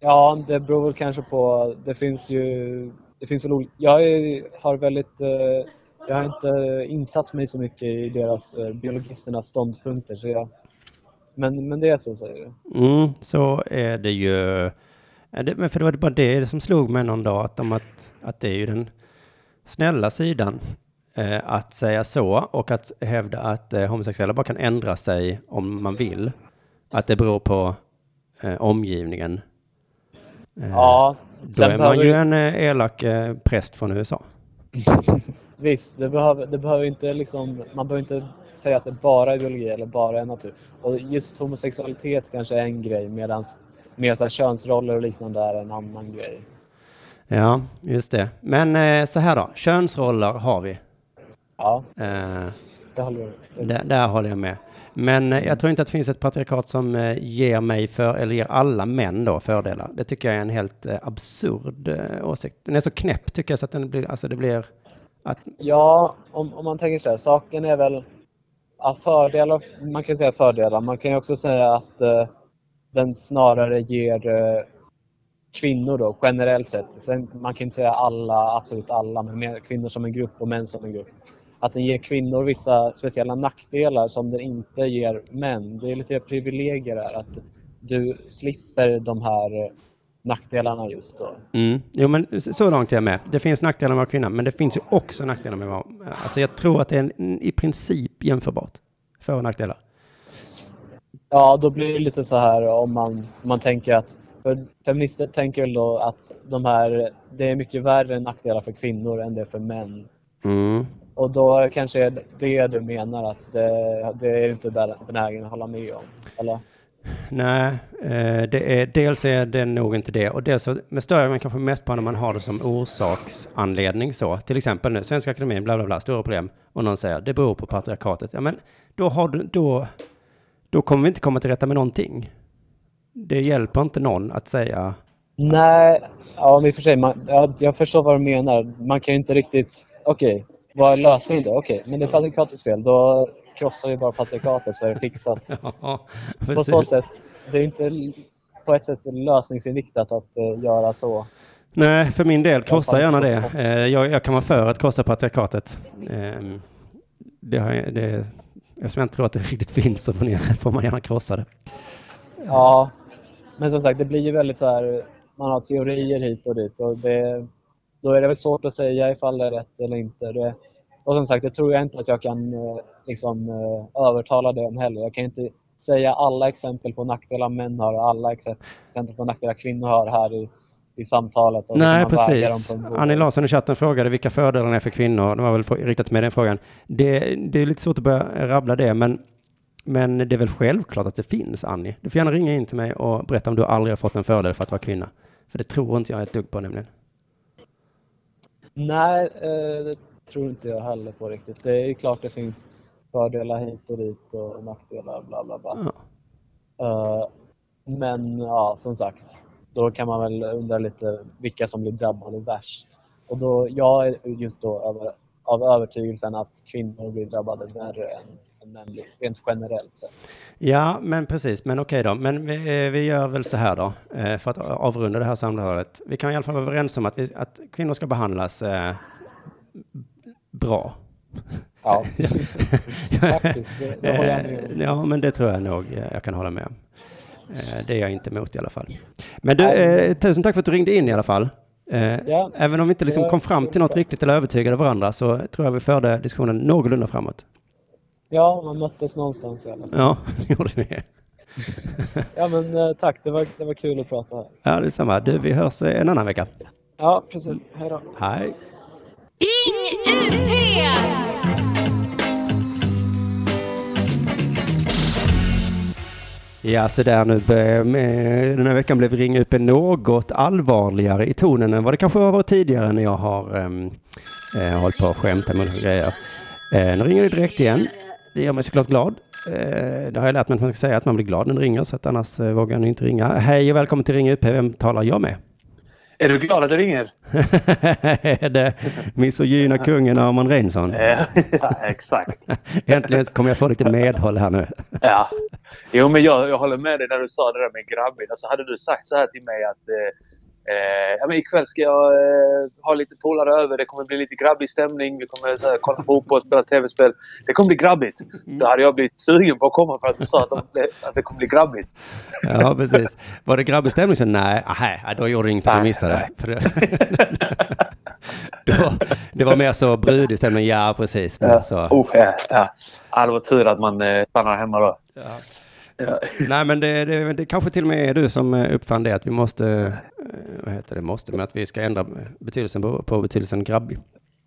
Ja, det beror väl kanske på. Det finns ju... Det finns väl ol- jag är, har väldigt... Eh, jag har inte insatt mig så mycket i deras eh, biologisternas ståndpunkter. Så jag, men, men det är så säger du. Mm, så är det ju. Det, men för det var bara det som slog mig någon dag, att, de, att, att det är ju den snälla sidan eh, att säga så och att hävda att eh, homosexuella bara kan ändra sig om man vill. Att det beror på eh, omgivningen. Eh, Ja, Då är man ju en eh, elak eh, präst från USA. <laughs> Visst, det behöver, det behöver inte liksom, man behöver inte säga att det bara är biologi eller bara är natur. Och just homosexualitet kanske är en grej medan mer så könsroller och liknande är en annan grej. Ja, just det. Men så här då, könsroller har vi. Ja, Eh, det håller jag det- Där, där håller jag med. Men eh, jag tror inte att det finns ett patriarkat som eh, ger mig för, eller ger alla män då fördelar. Det tycker jag är en helt eh, absurd åsikt. Den är så knäpp tycker jag så att den blir, alltså det blir att, Ja, om, om man tänker så här, saken är väl ja, fördelar, man kan säga fördelar, man kan ju också säga att eh, den snarare ger eh, kvinnor då generellt sett, Sen, man kan inte säga alla, absolut alla, men mer kvinnor som en grupp och män som en grupp. Att den ger kvinnor vissa speciella nackdelar som den inte ger män. Det är lite privilegier där, att du slipper de här eh, nackdelarna just då. mm, jo men så långt är jag med. Det finns nackdelar med att vara kvinna, men det finns ju också nackdelar med att vara, alltså jag tror att det är en, i princip jämförbart. För och nackdelar. Ja, då blir det lite så här om man, man tänker att för feminister tänker väl då att de här, det är mycket värre nackdelar för kvinnor än det är för män. Mm. Och då kanske är det du menar att det, det är inte ben- benägen att hålla med om. Eller? Nej, eh, det är, dels är det nog inte det. Och dels så, men stör mig kanske mest på när man har det som orsaksanledning så. Till exempel nu, Svenska Akademin, bla bla bla, stora problem. Och någon säger, det beror på patriarkatet. Ja men, då har du, då, då kommer vi inte komma till rätta med någonting. Det hjälper inte någon att säga, Nej, ja men i och för sig, man, ja, jag förstår vad du menar. Man kan ju inte riktigt, okej, vad är lösningen då? Okej, men det är patriarkatets fel. Då krossar vi bara patriarkatet så är det fixat. <laughs> ja, På så sätt, det är inte på ett sätt lösningsinriktat att eh, göra så. Nej, för min del, krossa gärna det. Eh, jag, jag kan vara för att krossa patriarkatet. Eh, det har jag, det, eftersom jag inte tror att det <laughs> riktigt finns så får, ni, får man gärna krossa det. Ja, Men som sagt, det blir ju väldigt så här, man har teorier hit och dit och det, då är det väl svårt att säga ifall det är rätt eller inte. Det, och som sagt, det tror jag inte att jag kan eh, liksom, eh, övertala dig om heller. Jag kan inte säga alla exempel på nackdelar män har och alla exe- exempel på nackdelar kvinnor har här i, i samtalet. Nej, precis. Annie Larsson i chatten frågade vilka fördelarna är för kvinnor. Det var väl riktat med den frågan. Det, det är lite svårt att börja rabbla det, men, men det är väl självklart att det finns, Annie. Du får gärna ringa in till mig och berätta om du aldrig har fått en fördel för att vara kvinna. För det tror inte jag ett dugg på nämligen. Nej, eh, det tror inte jag heller på riktigt. Det är klart det finns fördelar hit och dit och nackdelar bla bla bla. Ja. Eh, men ja, som sagt, då kan man väl undra lite vilka som blir drabbade värst. Och då, jag är just då över, av övertygelsen att kvinnor blir drabbade värre än, blir, rent generellt sett. Ja, men precis. Men okej då. Men vi, eh, vi gör väl så här då, eh, för att avrunda det här samtalet. Vi kan i alla fall vara överens om att, vi, att kvinnor ska behandlas eh, bra. Ja, <laughs> faktiskt. Det, det håller jag med om. Eh, Ja, men det tror jag nog jag kan hålla med om. Det är jag inte emot i alla fall. Men du, eh, tusen tack för att du ringde in i alla fall. Eh, Ja. Även om vi inte liksom kom fram till något riktigt eller övertygade varandra så tror jag vi förde diskussionen någorlunda framåt. Ja, man möttes någonstans i alla fall. Ja, <laughs> det gjorde vi. <laughs> Ja, men eh, tack. Det var, det var kul att prata här. Ja, det är samma. Du, vi hörs eh, en annan vecka. Ja, precis. Hej då. Hej. Ring UP! Ja, så där nu. med- Den här veckan blev Ring upp något allvarligare i tonen än vad det kanske har varit tidigare när jag har um, eh, hållit på och skämtat med grejer. Eh, nu ringer det direkt igen. Det gör mig såklart glad. Eh, det har jag lärt mig att man ska säga att man blir glad när det ringer, så att annars eh, vågar jag inte ringa. Hej och välkommen till Ring UP. Vem talar jag med? Är du glad att du ringer? <laughs> Är det misogyna kungen Arman Reinsson? <laughs> ja, exakt. <laughs> Äntligen kommer jag få lite medhåll här nu. Ja. Jo, men jag, jag håller med dig när du sa det där med grabbigt. Alltså, hade du sagt så här till mig att eh, eh, ja, men ikväll ska jag eh, ha lite polare över. Det kommer bli lite grabbig stämning. Vi kommer så här, kolla fotboll, spela tv-spel. Det kommer bli grabbigt. Då hade jag blivit sugen på att komma för att du sa att, de, att det kommer bli grabbigt. Ja, precis. Var det grabbig stämning så nej, aha, då gjorde det inget att du missade. det, <laughs> det, var, det var mer så brudig stämning, ja precis. Mer Ja. så. Oh, ja, ja. Det var tur att man eh, stannar hemma då. Ja. Ja. <laughs> Nej, men det, det, det kanske till och med är du som eh, uppfann det, att vi måste, eh, vad heter det, måste, men att vi ska ändra betydelsen på, på betydelsen grabbig.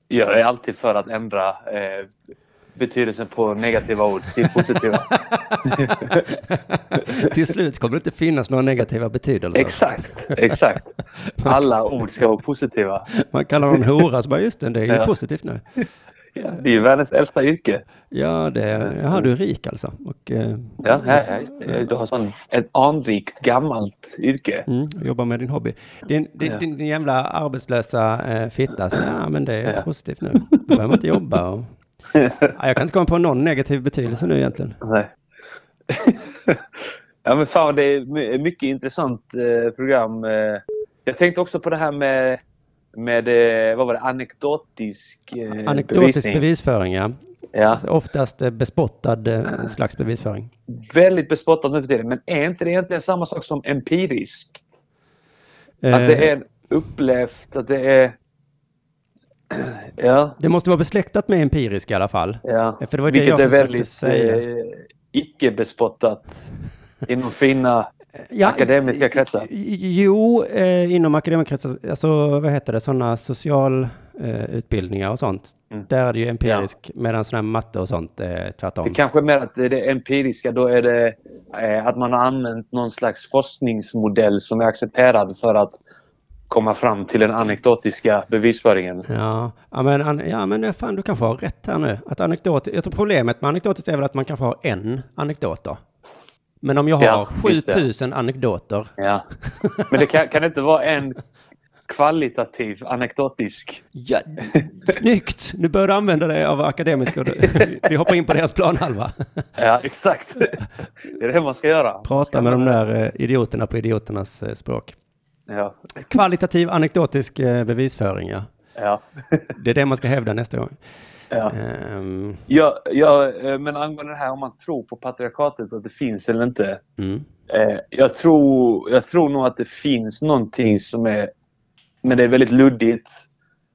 Jag är alltid för att ändra eh, betydelsen på negativa ord till positiva. <laughs> till slut kommer det inte finnas några negativa betydelser. exakt, exakt. <laughs> Alla ord ska vara positiva. Man kallar någon hora, så bara just det, det är ju Ja. positivt nu. Ja, det är ju världens äldsta yrke. Ja, det, jaha, du är rik alltså. Och, eh, Ja, ja, ja, du har sån, ett anrikt gammalt yrke. Mm, jobba med din hobby. Din, din, Ja. din, jävla arbetslösa eh, fitta, så, ja men det är Ja. positivt nu. Då behöver man inte jobba. Och, <laughs> ja, jag kan inte komma på någon negativ betydelse nu egentligen. Nej. <laughs> ja men fan det är mycket intressant eh, program. Eh, jag tänkte också på det här med, med eh, vad var det, anekdotisk eh, Anekdotisk bevisning. bevisföring, ja. Ja, Alltså, oftast eh, bespottad eh, slags bevisföring. väldigt bespottat nu för tiden. Men är inte det egentligen samma sak som empirisk? Att det är upplevt, att det är... <clears throat> Ja, det måste vara besläktat med empirisk i alla fall. ja. För det var det Vilket jag är väldigt säga. eh, icke-bespottat inom fina Ja, akademiska kretsar. Jo, eh, inom akademikerkretsar, alltså vad heter det, sådana socialutbildningar eh, och sånt. Mm. Där är det ju empirisk, medan sådana här matte och sånt är tvärtom. Det kanske är mer att det empiriska, då är det eh, att man har använt någon slags forskningsmodell som är accepterad för att komma fram till den anekdotiska bevisföringen. Ja, ja men, an, ja, men eh, fan, du kanske har rätt här nu. Att anekdot, jag tror problemet med anekdotiskt är väl att man kanske har en anekdot då. Men om jag har Ja, just det. 7000 anekdoter, Ja. Men det kan, kan det inte vara en kvalitativ anekdotisk? ja, snyggt! Nu börjar du använda dig av akademiska. Vi hoppar in på deras planhalva. Ja, exakt. Det är det man ska göra. Prata med de där eh, idioterna på idioternas eh, språk. Ja. Kvalitativ anekdotisk eh, bevisföring, ja. Ja. Det är det man ska hävda nästa gång. Ja. Ehm, Ja, ja, eh, men angående det här om man tror på patriarkatet, att det finns eller inte. mm. Eh, jag, tror, jag tror nog att det finns någonting som är... Men det är väldigt luddigt.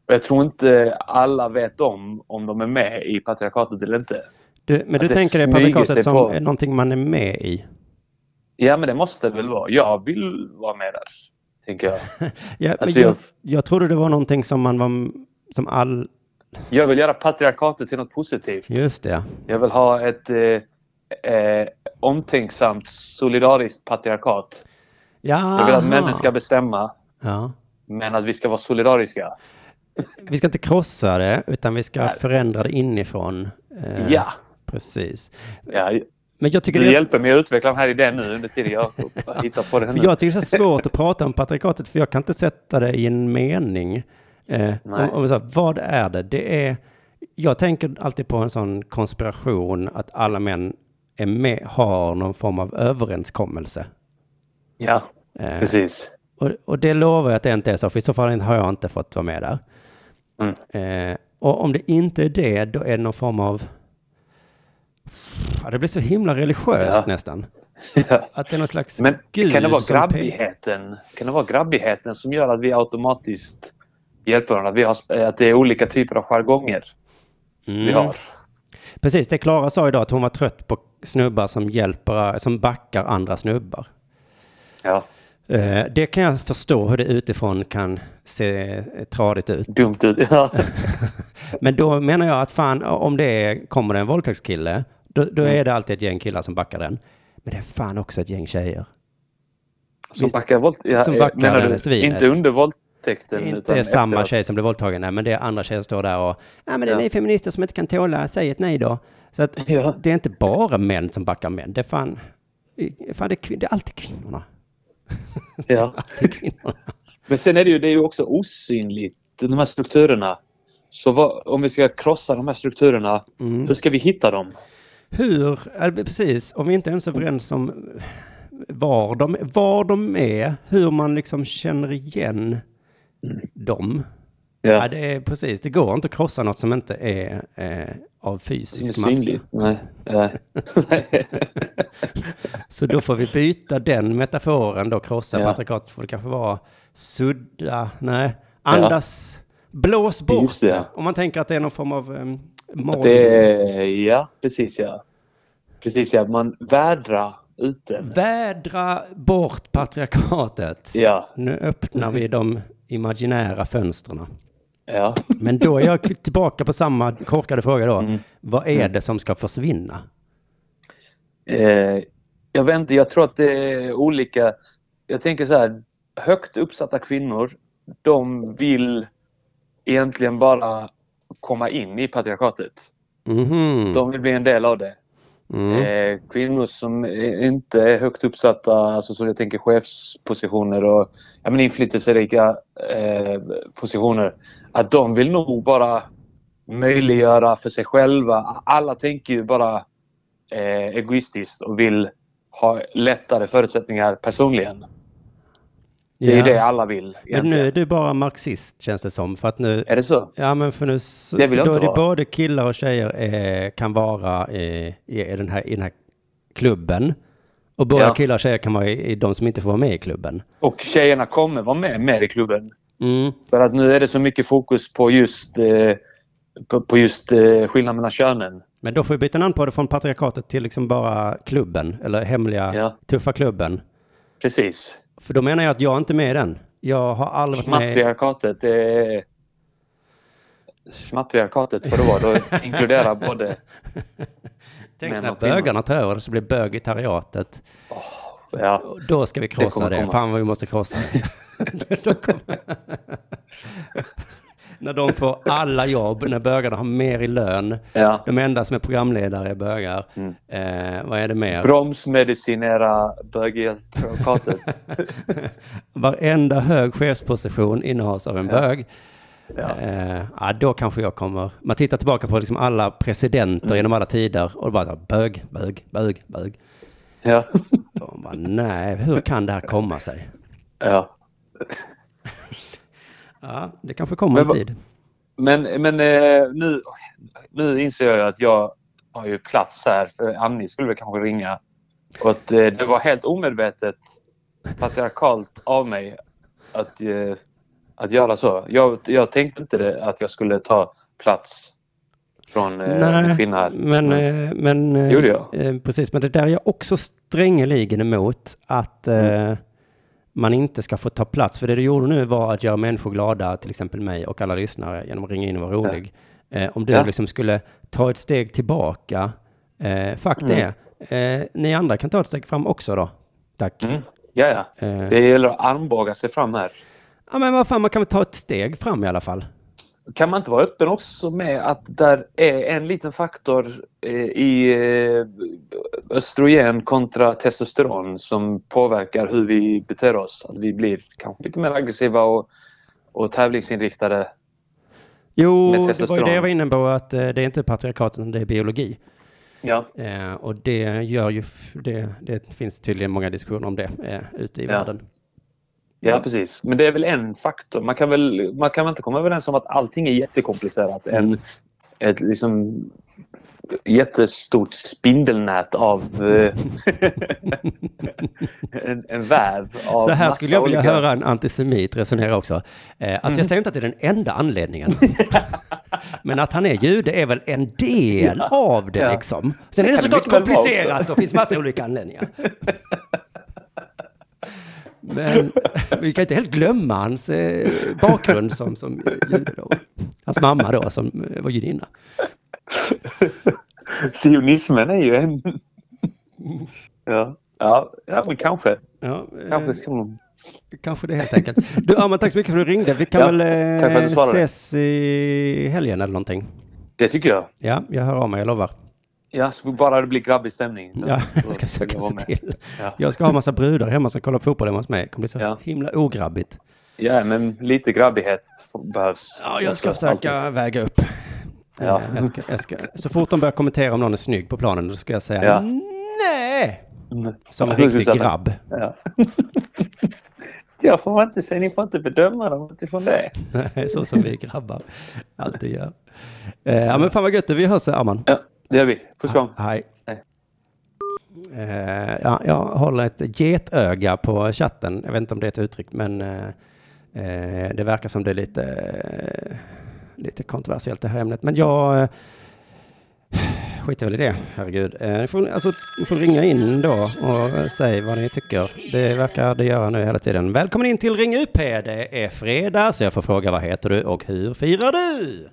Och jag tror inte alla vet om om de är med i patriarkatet eller inte. du, men Att du tänker dig patriarkatet som på. någonting man är med i? Ja, men det måste det väl vara. Jag vill vara med där, tänker jag. <laughs> Ja, Alltså, jag, jag- jag trodde det var någonting som man var, som all, Jag vill göra patriarkatet till något positivt. just det. Jag vill ha ett eh, eh, omtänksamt, solidariskt patriarkat. Ja, Jag vill att männen ska bestämma, ja. men att vi ska vara solidariska. Vi ska inte krossa det, utan vi ska Nej. förändra det inifrån. Eh, Ja. Precis. ja. Men jag tycker Du det, hjälper mig att utveckla den här idén nu under tiden jag hittar på det nu. jag tycker det är så svårt att prata om patriarkatet, för jag kan inte sätta det i en mening. Eh, om, om så, här, vad är det? Det är, jag tänker alltid på en sån konspiration att alla män är med, har någon form av överenskommelse. Ja, Eh, precis. Och, och det lovar jag att det inte är så, för i så fall har jag inte fått vara med där. Mm. Eh, och om det inte är det, då är det någon form av... Ja, det blir så himla religiöst Ja. nästan. <laughs> Ja. Att det är någon slags Men gud kan det vara grabbigheten? Kan det vara grabbigheten som gör att vi automatiskt hjälper varandra? Att, vi har, att det är olika typer av jargonger vi Mm. har. Precis, det Klara sa idag att hon var trött på snubbar som hjälper, som backar andra snubbar. Ja, Eh, det kan jag förstå hur det utifrån kan se eh, tradigt ut. dumt ut. Ja. <laughs> Men då menar jag att fan, om det är, kommer det en våldtäktskille, då, då Mm. är det alltid ett gäng killar som backar den. Men det är fan också ett gäng tjejer. Som Visst, backar våld... Ja, som eh, backar menar du svinet. Inte under våldtäkten inte samma efteråt? tjej som blev våldtagen, nej, men det är andra tjejer som står där och, ja men det är Ja. ni feminister som inte kan tåla, säg ett nej då. Så att <laughs> Ja. det är inte bara män som backar män, det är fan, fan det, är, det är alltid kvinnorna. Ja. <laughs> Alltid kvinnorna. Men sen är det ju, det är ju också osynligt, de här strukturerna. Så vad, om vi ska krossa de här strukturerna, Mm. hur ska vi hitta dem? Hur, precis, om vi inte ens är överens om var de, var de är, hur man liksom känner igen dem. Ja. det är precis, det går inte att krossa något som inte är eh, av fysisk massa. synligt. Nej. Nej. <laughs> Så då får vi byta den metaforen då, krossa Ja. patriarkatet, får det kanske vara sudda, nej, andas, blås bort Just det. Om man tänker att det är någon form av um, är, ja, precis ja. Precis ja, man vädrar ute. Vädra bort patriarkatet. Ja, Nu öppnar vi de imaginära fönstren. ja. Men då är jag tillbaka på samma korkade fråga då. Mm. Vad är det som ska försvinna? Eh, jag vet inte, jag tror att det är olika. Jag tänker så här, högt uppsatta kvinnor, de vill egentligen bara komma in i patriarkatet. Mhm. De vill bli en del av det. Mm. Eh, kvinnor som inte är högt uppsatta, alltså så jag tänker chefspositioner och ja, men inflytelserika eh, positioner, att de vill nog bara möjliggöra för sig själva. Alla tänker ju bara eh, egoistiskt och vill ha lättare förutsättningar personligen. Det är Ja. det alla vill. Men Egentligen. nu är du bara marxist känns det som. För att nu, Är det så? ja men för nu, Det vill jag då är inte det vara. både killar och tjejer eh, kan vara eh, i, den här, i den här klubben. Och både Ja. killar och tjejer kan vara i, i de som inte får vara med i klubben. Och tjejerna kommer vara med mer i klubben. Mm. För att nu är det så mycket fokus på just, eh, på, på just eh, skillnad mellan könen. Men då får vi byta namn på det från patriarkatet till liksom bara klubben, eller hemliga Ja. tuffa klubben. Precis. För då menar jag att jag inte är med i den. Jag har aldrig varit med. Matriarkatet, det är... Matriarkatet, vad det var, då inkluderar både... <laughs> Tänk när bögarna tar över, så blir bögitariatet. Ja, Och Då ska vi krossa det. komma. Fan vad vi måste krossa det. <laughs> <laughs> När de får alla jobb, när bögarna har mer i lön. ja. De enda som är programledare är bögar. Mm. Eh, vad är det mer? Bromsmedicinera bögiatrikatet. <laughs> Varenda hög chefsposition innehas av en Ja. bög. Ja. Eh, ja, då kanske jag kommer... Man tittar tillbaka på liksom alla presidenter Mm. genom alla tider och bara bög, bög, bög, bög. ja. Bara, nej, hur kan det här komma sig? ja. Ja, det kanske kommer Men en tid. Men, men eh, nu, nu inser jag att jag har ju plats här för Annie skulle väl kanske ringa. Och att eh, det var helt omedvetet patriarkalt av mig att, eh, att göra så. Jag, jag tänkte inte det, att jag skulle ta plats från eh, en kvinna här. men, men eh, Gjorde jag? precis, men det där är jag också strängeligen emot att Mm. Man inte ska få ta plats. För det du gjorde nu var att göra människor glada, till exempel mig och alla lyssnare, genom att ringa in och vara rolig. Eh, om du Ja. liksom skulle ta ett steg tillbaka, eh, fuck Mm. det. Eh, ni andra kan ta ett steg fram också då. Tack. Mm. Ja, ja. Eh, Det gäller att armbåga sig fram här. ja, men vad fan, man kan väl ta ett steg fram i alla fall. Kan man inte vara öppen också med att där är en liten faktor eh, i eh, östrogen kontra testosteron som påverkar hur vi beter oss? Att vi blir kanske lite mer aggressiva och, och tävlingsinriktade. Jo, det var ju det jag var inne på, att eh, det är inte patriarkatet, utan det är biologi. Ja. Eh, och det gör ju, det, det finns tydligen många diskussioner om det eh, ute i Ja. världen. Ja, precis. Men det är väl en faktor. Man kan väl, man kan väl inte komma överens om att allting är jättekomplicerat. En, Mm. ett liksom jättestort spindelnät av eh, <laughs> en, en väv av Så här skulle jag vilja olika- höra en antisemit resonera också. Eh, alltså jag säger inte att det är den enda anledningen. <laughs> Men att han är jude är väl en del av det Ja. liksom. Sen är Det kan det såklart komplicerat och finns massa olika anledningar. <laughs> Men vi kan inte helt glömma hans eh, bakgrund som, som jude då. Hans mamma då som eh, var judinna. Sionismen är ju en... ja. Ja, ja, men kanske. Ja, Kanske eh, ska man... kanske det helt enkelt. Du Arman, tack så mycket för att du ringde. Vi kan Ja, väl eh, ses i helgen eller någonting. Det tycker jag. Ja, jag hör av mig, jag lovar. Ja, så bara det blir grabbig stämning. Ja, <laughs> jag ska försöka se till. Ja. Jag ska ha massa brudar hemma som kollar på fotboll hemma hos mig. Det kommer bli så Ja. himla ograbbigt. Ja, men lite grabbighet behövs. Ja, jag ska försöka alltid. väga upp. Ja. Eh, Jag ska, jag ska, så fort de börjar kommentera om någon är snygg på planen, då ska jag säga Ja. nej! Mm. Som en riktig grabb. Ja. <laughs> Jag får inte säga, ni får inte bedöma dem utifrån det. <laughs> Nej, så som vi grabbar alltid gör. Eh, Ja, men fan vad gött. Vi hörs, Arman. Ja, det gör vi. Puss kram. Hej. Hej. Eh, ja, jag håller ett getöga på chatten. Jag vet inte om det är ett uttryck, men eh, eh, det verkar som det är lite, eh, lite kontroversiellt det här ämnet. Men jag eh, skiter väl i det, herregud. Ni, får, alltså, ni får ringa in då och säga vad ni tycker. Det verkar det göra nu hela tiden. Välkommen in till Ring UP. Det är fredag, så jag får fråga vad heter du och hur firar du?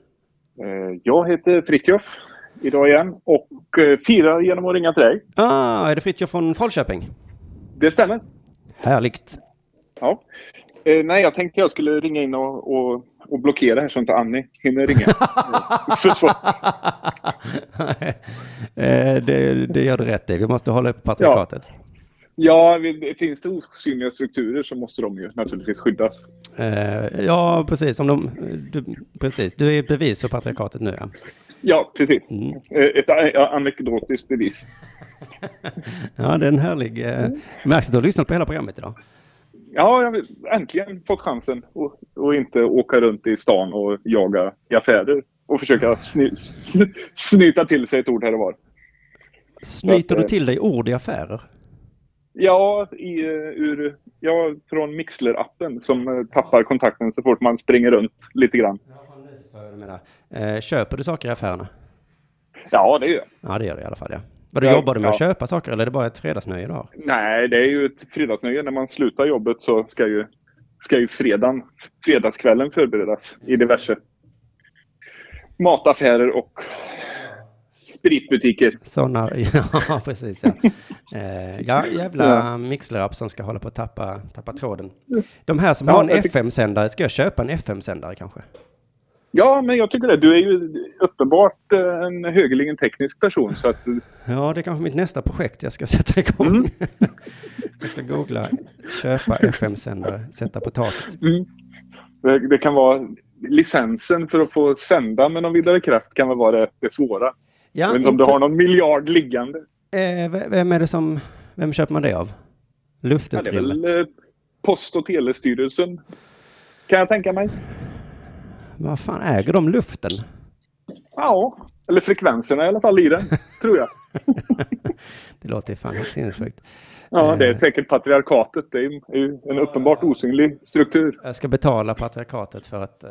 Jag heter Fritjof idag igen och eh, firar genom att ringa till dig. Ah, är det Fritiof från Falköping? Det stämmer. Härligt. Ja. Eh, nej, jag tänkte jag skulle ringa in och, och, och blockera här så inte Annie hinner ringa. <laughs> Eh, det, det gör du rätt i. Vi måste hålla upp patriarkatet. Ja, vi- finns det osynliga strukturer så måste de ju naturligtvis skyddas. Eh, ja, precis. Om de, du, precis. Du är ett bevis för patriarkatet nu. Ja, Ja, precis. Mm. Eh, Ett anekdotiskt bevis. <laughs> ja det är en härlig... Eh, märks att du har lyssnat på hela programmet idag. Ja, jag har äntligen fått chansen att och inte åka runt i stan och jaga i affärer och försöka sny, sn- snyta till sig ett ord här och var. Snyter Så du att, eh, till dig ord i affärer? Ja, i, ur, ja från Mixler-appen som eh, tappar kontakten så fort man springer runt lite grann. Eh, köper du saker i affärerna? Ja, det är ju. Ja, det gör du i alla fall. Ja. Vad du jobbar du med att ja. köpa saker eller är det bara ett fredagsnöje du har? Nej, det är ju ett fredagsnöje. När man slutar jobbet så ska ju, ska ju fredagen, fredagskvällen förberedas i diverse mataffärer och spritbutiker. Sådana, <laughs> ja precis ja. Eh, ja, jävla mixler som ska hålla på att tappa, tappa tråden. De här som Ja, har en FM-sändare, ska jag köpa en FM-sändare kanske? Ja, men jag tycker det. Du är ju uppenbart eh, en högerligen teknisk person. Så att, Ja, det är kanske mitt nästa projekt jag ska <laughs> sätta igång. Mm. <laughs> jag ska googla, köpa FM-sändare, sätta på taket. mm, det, det kan vara licensen för att få sända med någon vidare kraft kan väl vara det, det svåra. Ja, jag vet inte om du har någon miljard liggande. eh, vem är det som, vem köper man det av? Ja, det är Luftutrymmet. väl eh, Post och telestyrelsen. Kan jag tänka mig. Vad fan, äger de luften? Ja, eller frekvenserna i alla fall i den, <laughs> tror jag. Det låter fan helt sinnessjukt. Ja, det är Eh. säkert patriarkatet. Det är en uppenbart osynlig struktur. Jag ska betala patriarkatet för att... eh,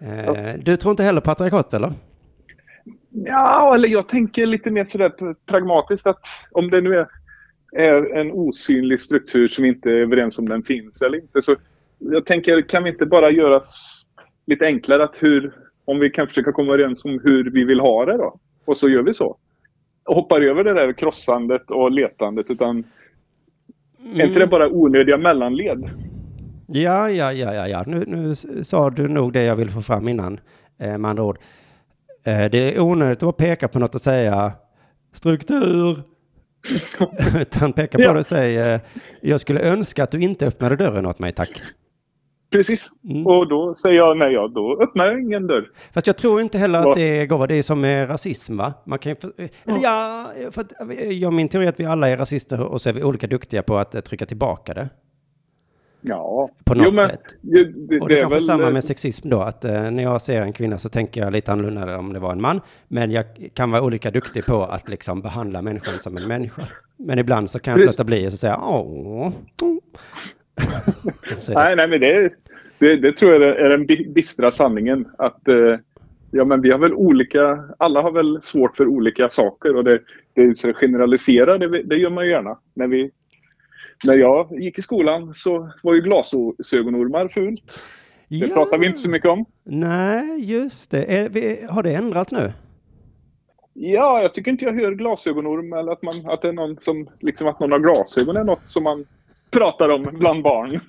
Eh, du tror inte heller patriarkatet eller? Ja, eller jag tänker lite mer sådär pragmatiskt att om det nu är, är en osynlig struktur som inte är överens om den finns eller inte. Så jag tänker, kan vi inte bara göra lite enklare att hur, om vi kan försöka komma överens om hur vi vill ha det då? Och så gör vi så. Och hoppar över det där krossandet och letandet utan är inte det bara onödiga mellanled? Ja, ja, ja, ja, ja. Nu, nu sa du nog det jag ville få fram innan, eh, med andra ord. Eh, det är onödigt att peka på något och säga struktur. <laughs> Utan peka på Ja. det och säga, eh, jag skulle önska att du inte öppnade dörren åt mig, tack. Precis. Mm. Och då säger jag nej, ja, då öppnar jag ingen dörr. Fast jag tror inte heller att det går. Det är som med rasism, va? Man kan för, eller ja, för att, ja, min teori är att vi alla är rasister och så är vi olika duktiga på att eh, trycka tillbaka det. Ja. På något jo, men, sätt. Det, det, Och det, det är väl, samma eh, med sexism då, att eh, när jag ser en kvinna så tänker jag lite annorlunda om det var en man. Men jag kan vara olika duktig på att liksom behandla människan som en människa. Men ibland så kan jag inte låta bli och så säga åh. <laughs> Nej, nej, men det, det, det tror jag är den bi- bistra sanningen. Att eh, ja, men vi har väl olika, alla har väl svårt för olika saker och det, det generalisera, det, det gör man ju gärna. När, vi, när jag gick i skolan så var ju glasögonormar fult. Det Ja. pratar vi inte så mycket om. Nej, just det. Är, vi, har det ändrats nu? Ja, jag tycker inte jag hör glasögonorm eller att, man, att det är någon som, liksom att någon har glasögon är något som man pratar om bland barn.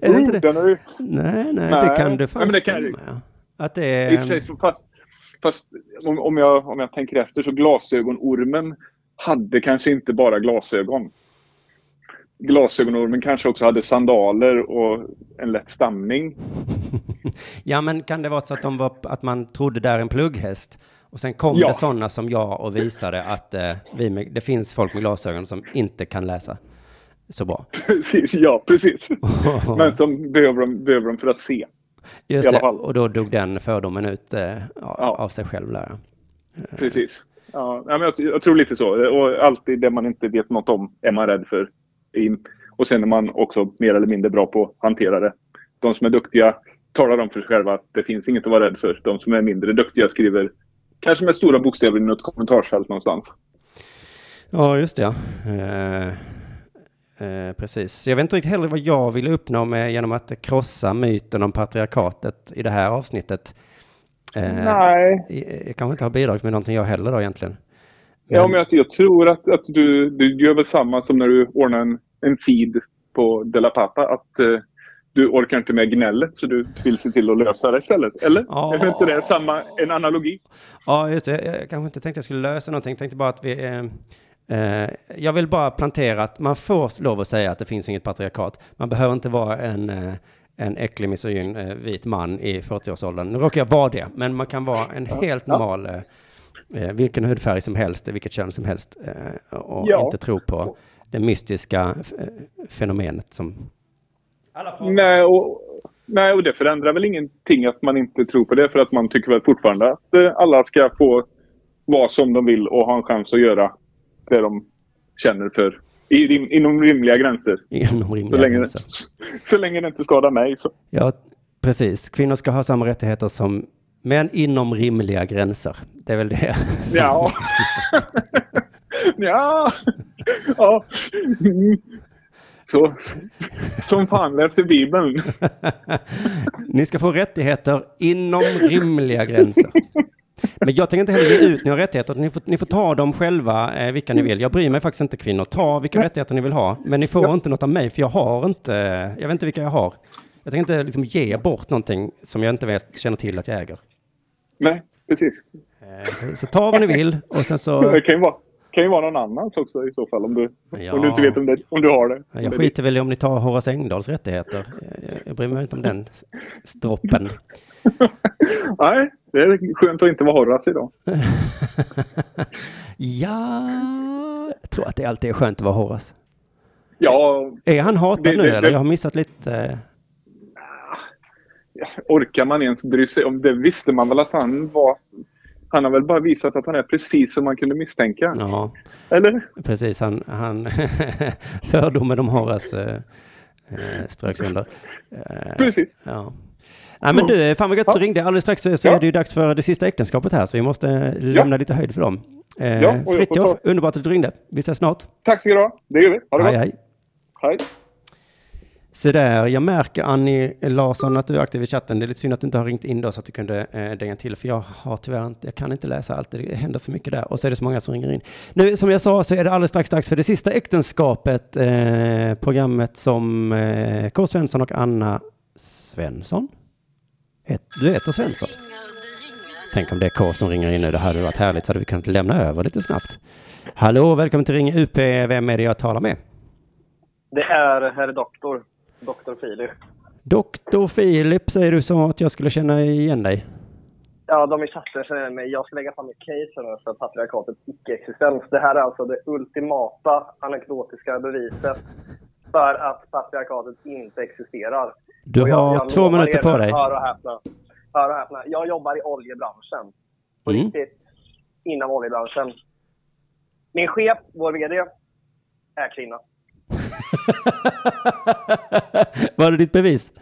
Är det inte Oh, det? är Nej, nej, Nej. det kan du Nej, fan men det kan- ja. Att det I och för sig, är... fast, fast om, om, jag, om jag tänker efter så glasögonormen hade kanske inte bara glasögon. Glasögonormen kanske också hade sandaler och en lätt stamning. <laughs> Ja, men kan det vara så att, de var, att man trodde där en plugghäst och sen kom Ja. det sådana som jag och visade att eh, vi med, det finns folk med glasögon som inte kan läsa så bra. <laughs> Precis, ja, precis. <laughs> Men som behöver de, behöver de för att se. Just det, fall. och då dog den fördomen ut eh, ja, av sig själv där. Precis. Ja, men jag, jag tror lite så. Och alltid det man inte vet något om är man rädd för. I- Och sen är man också mer eller mindre bra på att hantera det. De som är duktiga talar om för sig själva att det finns inget att vara rädd för. De som är mindre duktiga skriver kanske med stora bokstäver i något kommentarsfält någonstans. Ja, just det. Eh, eh, precis. Jag vet inte riktigt heller vad jag ville uppnå med genom att krossa myten om patriarkatet i det här avsnittet. Eh, Nej. Jag, jag kanske inte har bidragit med någonting jag heller då egentligen. Ja, men jag, jag tror att, att du, du gör väl samma som när du ordnar en, en feed på Della Pappa. Att eh, du orkar inte med gnället så du vill se till att lösa det istället. Eller? Ja. Är inte det samma, en analogi? Ja, just det. Jag kanske inte tänkte jag skulle lösa någonting. Jag tänkte bara att vi... Eh, eh, jag vill bara plantera att man får lov att säga att det finns inget patriarkat. Man behöver inte vara en, eh, en äcklig misogyn eh, vit man i 40-årsåldern. Nu råkar jag vara det, men man kan vara en helt normal, eh, vilken hudfärg som helst, vilket kön som helst, eh, och Ja. inte tro på det mystiska eh, fenomenet som... Alla pratar Nej och, nej, och det förändrar väl ingenting att man inte tror på det. För att man tycker väl fortfarande att eh, alla ska få vara som de vill och ha en chans att göra det de känner för. I, rim, inom rimliga gränser. <laughs> inom Så rimliga länge, gränser. <laughs> så länge det inte skadar mig. Så. Ja, precis. Kvinnor ska ha samma rättigheter som män inom rimliga gränser. Det är väl det. <laughs> Ja. ja. ja. Så. Som fan läser Bibeln. <laughs> Ni ska få rättigheter inom rimliga gränser. Men jag tänker inte heller ge ut några rättigheter. Ni får, ni får ta dem själva, eh, vilka ni vill. Jag bryr mig faktiskt inte kvinnor. Ta vilka rättigheter ni vill ha. Men ni får inte något av mig, för jag har inte, jag vet inte vilka jag har. Jag tänker inte liksom ge bort någonting som jag inte vet, känner till att jag äger. Nej, precis. Eh, Så, så ta vad ni vill och sen så... <laughs> Det kan ju vara, kan ju vara någon annans också i så fall. Om du, Ja. om du inte vet om, det, om du har det. Jag det- skiter väl i om ni tar Horace Engdahls rättigheter. Jag, jag bryr mig inte om den stroppen. <laughs> Nej, det är skönt att inte vara Horace idag. <laughs> Ja, jag tror att det alltid är skönt att vara Horace. Ja, Är han hatad Det- nu det- eller? Jag har missat lite. Eh, <laughs> ja, orkar man ens bry sig om det? visste man väl att han var. Han har väl bara visat att han är precis som man kunde misstänka. Ja, Eller? precis. Han, han <laughs> fördomen om Horace eh, eh, ströks under. Eh, Precis. Ja. Nej men du, fan vad gött Ja. du ringde. Alldeles strax så Ja. är det ju dags för det sista äktenskapet här, så vi måste lämna lite höjd för dem. Eh, Ja, Fritiof, underbart att du ringde. Vi ses snart. Tack du ha. Det gör vi. Ha det Hej, bra. hej. Hej. Så där, jag märker Annie Larsson att du är aktiv i chatten. Det är lite synd att du inte har ringt in då så att du kunde eh, dänga till, för jag har tyvärr inte, jag kan inte läsa allt. Det händer så mycket där och så är det så många som ringer in. Nu, som jag sa så är det alldeles strax dags för det sista äktenskapet, eh, programmet som eh, K. Svensson och Anna Svensson? Het, du heter Svensson? Tänk om det är K som ringer in nu, det hade varit härligt så hade vi kunnat lämna över lite snabbt. Hallå, välkommen till Ring UP, vem är det jag talar med? Det är herr doktor, doktor Filip. Doktor Filip säger du som att jag skulle känna igen dig. Ja, de i chatten säger mig, jag ska lägga fram ett case för patriarkatets icke-existens. Det här är alltså det ultimata anekdotiska beviset för att patriarkatet inte existerar. Du Och jag- har jag två minuter er på dig. Hör och häpna. Hör och häpna. Jag jobbar i oljebranschen. På Mm. riktigt. Inom oljebranschen. Min chef, vår VD, är kvinna. <laughs> Var det ditt bevis?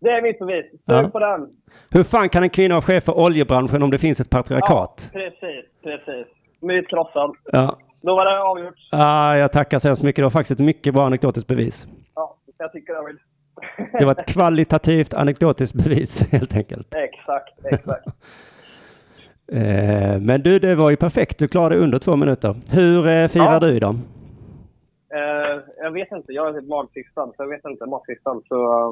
Det är mitt bevis. Ja. på den. Hur fan kan en kvinna vara chef för oljebranschen om det finns ett patriarkat? precis, precis. Myt krossad. Ja. Då var det avgjort. Ah, jag tackar så hemskt mycket. Det var faktiskt ett mycket bra anekdotiskt bevis. Ja, jag tycker det. Vill. <laughs> Det var ett kvalitativt anekdotiskt bevis <laughs> helt enkelt. exakt, exakt. Eh, men du, det var ju perfekt. Du klarade under två minuter. Hur eh, firar Ja. du idag? Eh, jag vet inte. Jag är typ magsystad, så jag vet inte. Magsystad, så...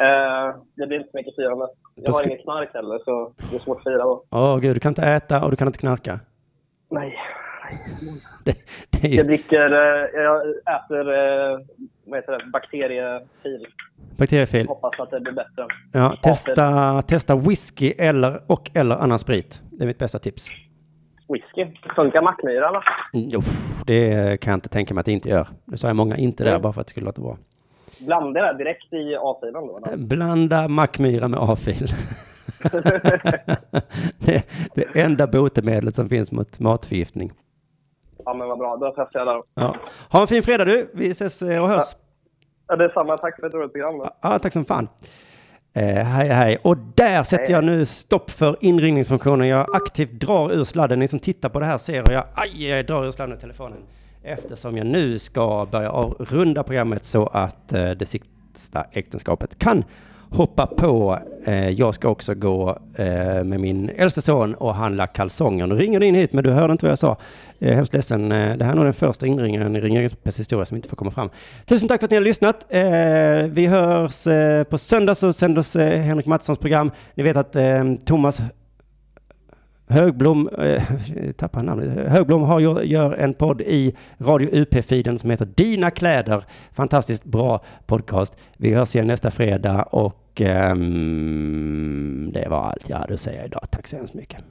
Eh, det blir inte så mycket firande. Jag Då har ska- inget knark heller, så det är svårt att fira då. Åh gud, du kan inte äta och du kan inte knarka. Nej. <laughs> Det, det är Jag ju dricker... Eh, jag äter... Eh, vad heter det? Bakteriefil. bakteriefil. Hoppas att det blir bättre. Ja, testa, testa whisky eller, och eller annan sprit. Det är mitt bästa tips. Whisky. Funkar mackmyrarna? Mm, Jo, det kan jag inte tänka mig att det inte gör. Det sa jag många inte där Mm. bara för att det skulle låta bra. Blanda det direkt i A-sidan då. eller? Blanda mackmyra med A-fil. <laughs> det, det enda botemedlet som finns mot matförgiftning. Ja, men vad bra. Då testar jag där. Ja. Ha en fin fredag du. Vi ses eh, och hörs. Ja, det är samma. Tack för ett roligt program. då. Ja, tack som fan. Eh, hej, hej. Och där sätter jag nu stopp för inringningsfunktionen. Jag aktivt drar ur sladden. Ni som tittar på det här ser hur jag, aj, jag drar ur sladden ur telefonen. Eftersom jag nu ska börja avrunda programmet så att eh, det sista äktenskapet kan hoppa på. Eh, jag ska också gå eh, med min äldste son och handla kalsonger. Nu ringer det in hit, men du hörde inte vad jag sa. Jag är hemskt ledsen. Eh, det här är nog den första inringningen i Ring historia som inte får komma fram. Tusen tack för att ni har lyssnat. Eh, vi hörs eh, på söndag så sänder eh, Henrik Mattssons program. Ni vet att eh, Thomas Högblom, eh, tappar namnet, Högblom har, gör, en podd i Radio UP-feeden som heter Dina kläder. Fantastiskt bra podcast. Vi hörs igen nästa fredag och ehm, det var allt jag hade att säga idag. Tack så hemskt mycket.